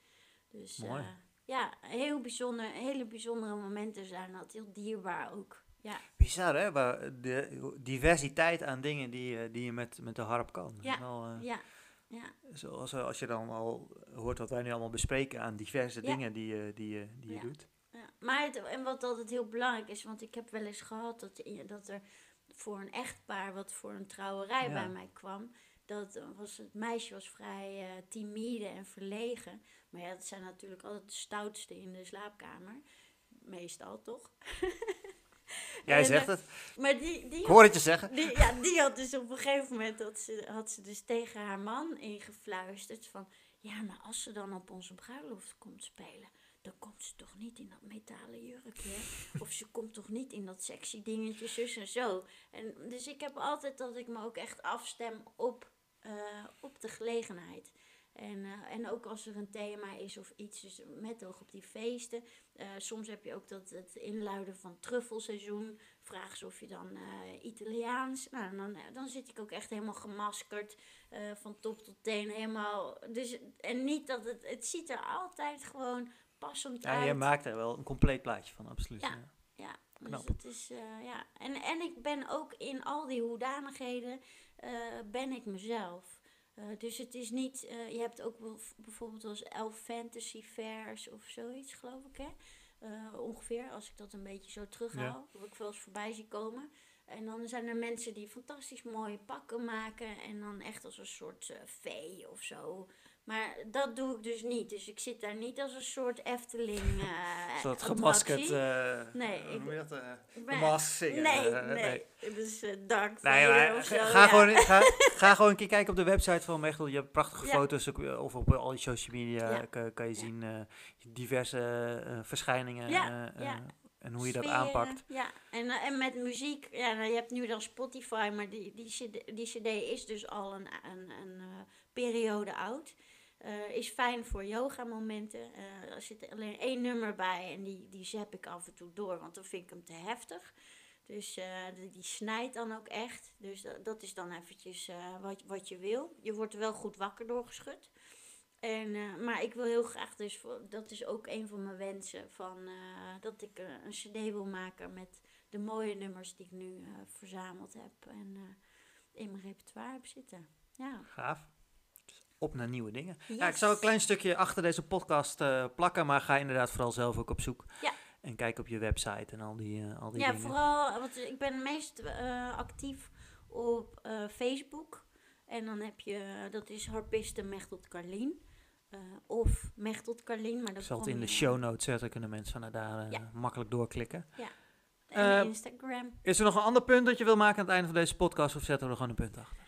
Dus Mooi. Ja, heel bijzonder, hele bijzondere momenten zijn dat. Heel dierbaar ook. Ja, Bizar, hè? Waar de diversiteit aan dingen die, eh, die je met, met de harp kan. Ja. Wel, eh, ja, ja. Zoals eh, als je dan al hoort wat wij nu allemaal bespreken aan diverse Ja. dingen die, je die, je die je Ja. doet. ja. Maar het, en wat altijd heel belangrijk is, want ik heb wel eens gehad dat, dat er voor een echtpaar wat voor een trouwerij bij mij kwam, dat was, het meisje was vrij eh, timide en verlegen. Maar ja, dat zijn natuurlijk altijd de stoutste in de slaapkamer. Meestal toch? Jij En, zegt eh, het. Maar die, die Ik hoor het je zeggen. Die, ja, die had dus op een gegeven moment dat ze, had ze dus tegen haar man ingefluisterd van... Ja, maar als ze dan op onze bruiloft komt spelen, dan komt ze toch niet in dat metalen jurkje? Of ze komt toch niet in dat sexy dingetje, zus en zo. En dus ik heb altijd dat ik me ook echt afstem op, op de gelegenheid. En, eh, en ook als er een thema is of iets, dus met oog op die feesten. Eh, soms heb je ook dat het inluiden van truffelseizoen. Vraag ze of je dan eh, Italiaans. Nou, dan, eh, dan zit ik ook echt helemaal gemaskerd. eh, van top tot teen helemaal. Dus, en niet dat het. Het ziet er altijd gewoon passend Ja, uit. je maakt er wel een compleet plaatje van, absoluut. Ja. Ja. Ja, dus het is, eh, ja. En, en ik ben ook in al die hoedanigheden, eh, ben ik mezelf. Eh, dus het is niet, eh, je hebt ook bijv- bijvoorbeeld als elf fantasy fairs of zoiets, geloof ik, hè? Ongeveer, als ik dat een beetje zo terughaal, dat ik wel eens voorbij zie komen. En dan zijn er mensen die fantastisch mooie pakken maken en dan echt als een soort vee of zo. Maar dat doe ik dus niet. Dus ik zit daar niet als een soort Efteling. eh Een soort gemaskerd. eh Nee, ik- dat? eh, zingen. Nee, eh, nee. Eh, maar of ga, zo. ga ja. gewoon, ga, ga gewoon een keer kijken op de website van Mechtel. Je hebt prachtige Ja. foto's. eh, Of op al je social media Ja. kan, kan je zien eh, diverse eh, verschijningen. Eh, eh, en hoe je dat aanpakt. Ja, en, eh, en met muziek, ja, nou, je hebt nu dan Spotify, maar die, die, CD, die CD is dus al een, een, een eh, periode oud. Eh, is fijn voor yoga-momenten. Eh, er zit alleen één nummer bij en die, die zap ik af en toe door, want dan vind ik hem te heftig. Dus eh, die, snijdt dan ook echt. Dus dat, is dan eventjes wat, wat je wil. Je wordt er wel goed wakker doorgeschud. En, eh, maar ik wil heel graag dus, dat is ook een van mijn wensen, van, dat ik een cd wil maken met de mooie nummers die ik nu verzameld heb en in mijn repertoire heb zitten. Ja. Gaaf. Op naar nieuwe dingen. Ja, ik zou een klein stukje achter deze podcast eh, plakken, maar ga inderdaad vooral zelf ook op zoek. Ja. En kijk op je website en al die, eh, al die Ja, dingen. vooral, want ik ben meest eh, actief op Facebook. En dan heb je, dat is harpiste Mechtelt Carlien. Of Mechtelt Carlien, maar Ik dat zal het in de show notes zetten, kunnen mensen vanuit daar Ja. makkelijk doorklikken. En Eh, Instagram. Is er nog een ander punt dat je wil maken aan het einde van deze podcast of zetten we er gewoon een punt achter?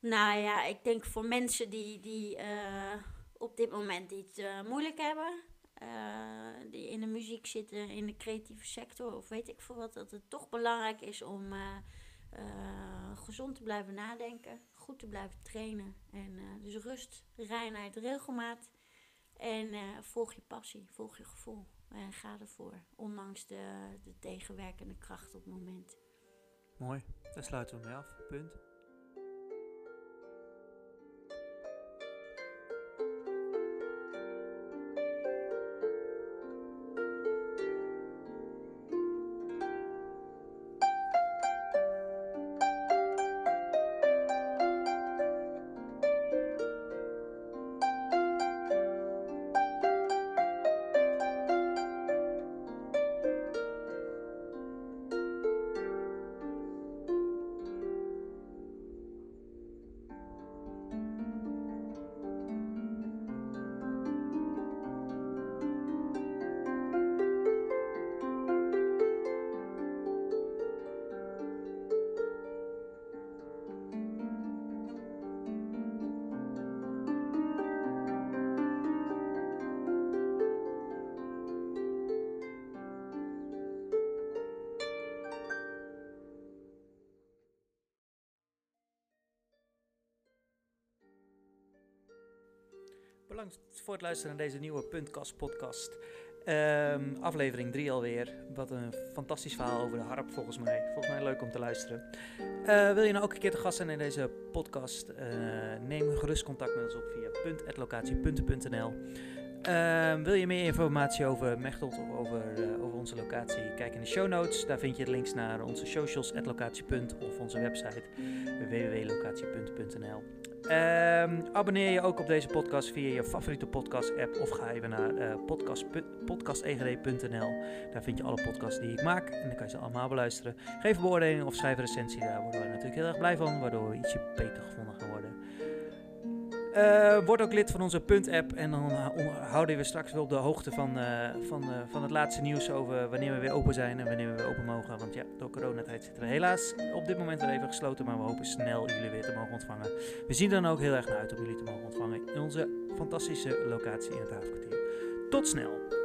Nou ja, ik denk voor mensen die, die eh, op dit moment iets eh, moeilijk hebben, eh, die in de muziek zitten, in de creatieve sector of weet ik veel wat, dat het toch belangrijk is om gezond te blijven nadenken, goed te blijven trainen. En dus rust, reinheid, regelmaat. En volg je passie, volg je gevoel. En ga ervoor, ondanks de, de tegenwerkende kracht op het moment. Mooi, daar sluiten we mee af. Punt. Bedankt voor het luisteren naar deze nieuwe Puntkast podcast. Ehm, aflevering 3 alweer. Wat een fantastisch verhaal over de harp volgens mij. Volgens mij leuk om te luisteren. Eh, wil je nou ook een keer te gast zijn in deze podcast? Eh, neem gerust contact met ons op via punt.locatie.nl. Ehm, wil je meer informatie over Mechtelt of over, eh, over onze locatie? Kijk in de show notes. Daar vind je de links naar onze socials, locatie.punt of onze website www.locatie.nl. Ehm, abonneer je ook op deze podcast via je favoriete podcast-app of ga even naar eh podcast, podcastegd.nl. Daar vind je alle podcasts die ik maak en dan kan je ze allemaal beluisteren. Geef een beoordeling of schrijf een recensie, daar worden we natuurlijk heel erg blij van, waardoor we ietsje beter gevonden gaan Eh, word ook lid van onze Punt-app en dan houden we straks wel op de hoogte van, eh, van, eh, van het laatste nieuws over wanneer we weer open zijn en wanneer we weer open mogen. Want ja, door coronatijd zitten we helaas op dit moment weer even gesloten, maar we hopen snel jullie weer te mogen ontvangen. We zien dan ook heel erg naar uit om jullie te mogen ontvangen in onze fantastische locatie in het Haafkwartier. Tot snel!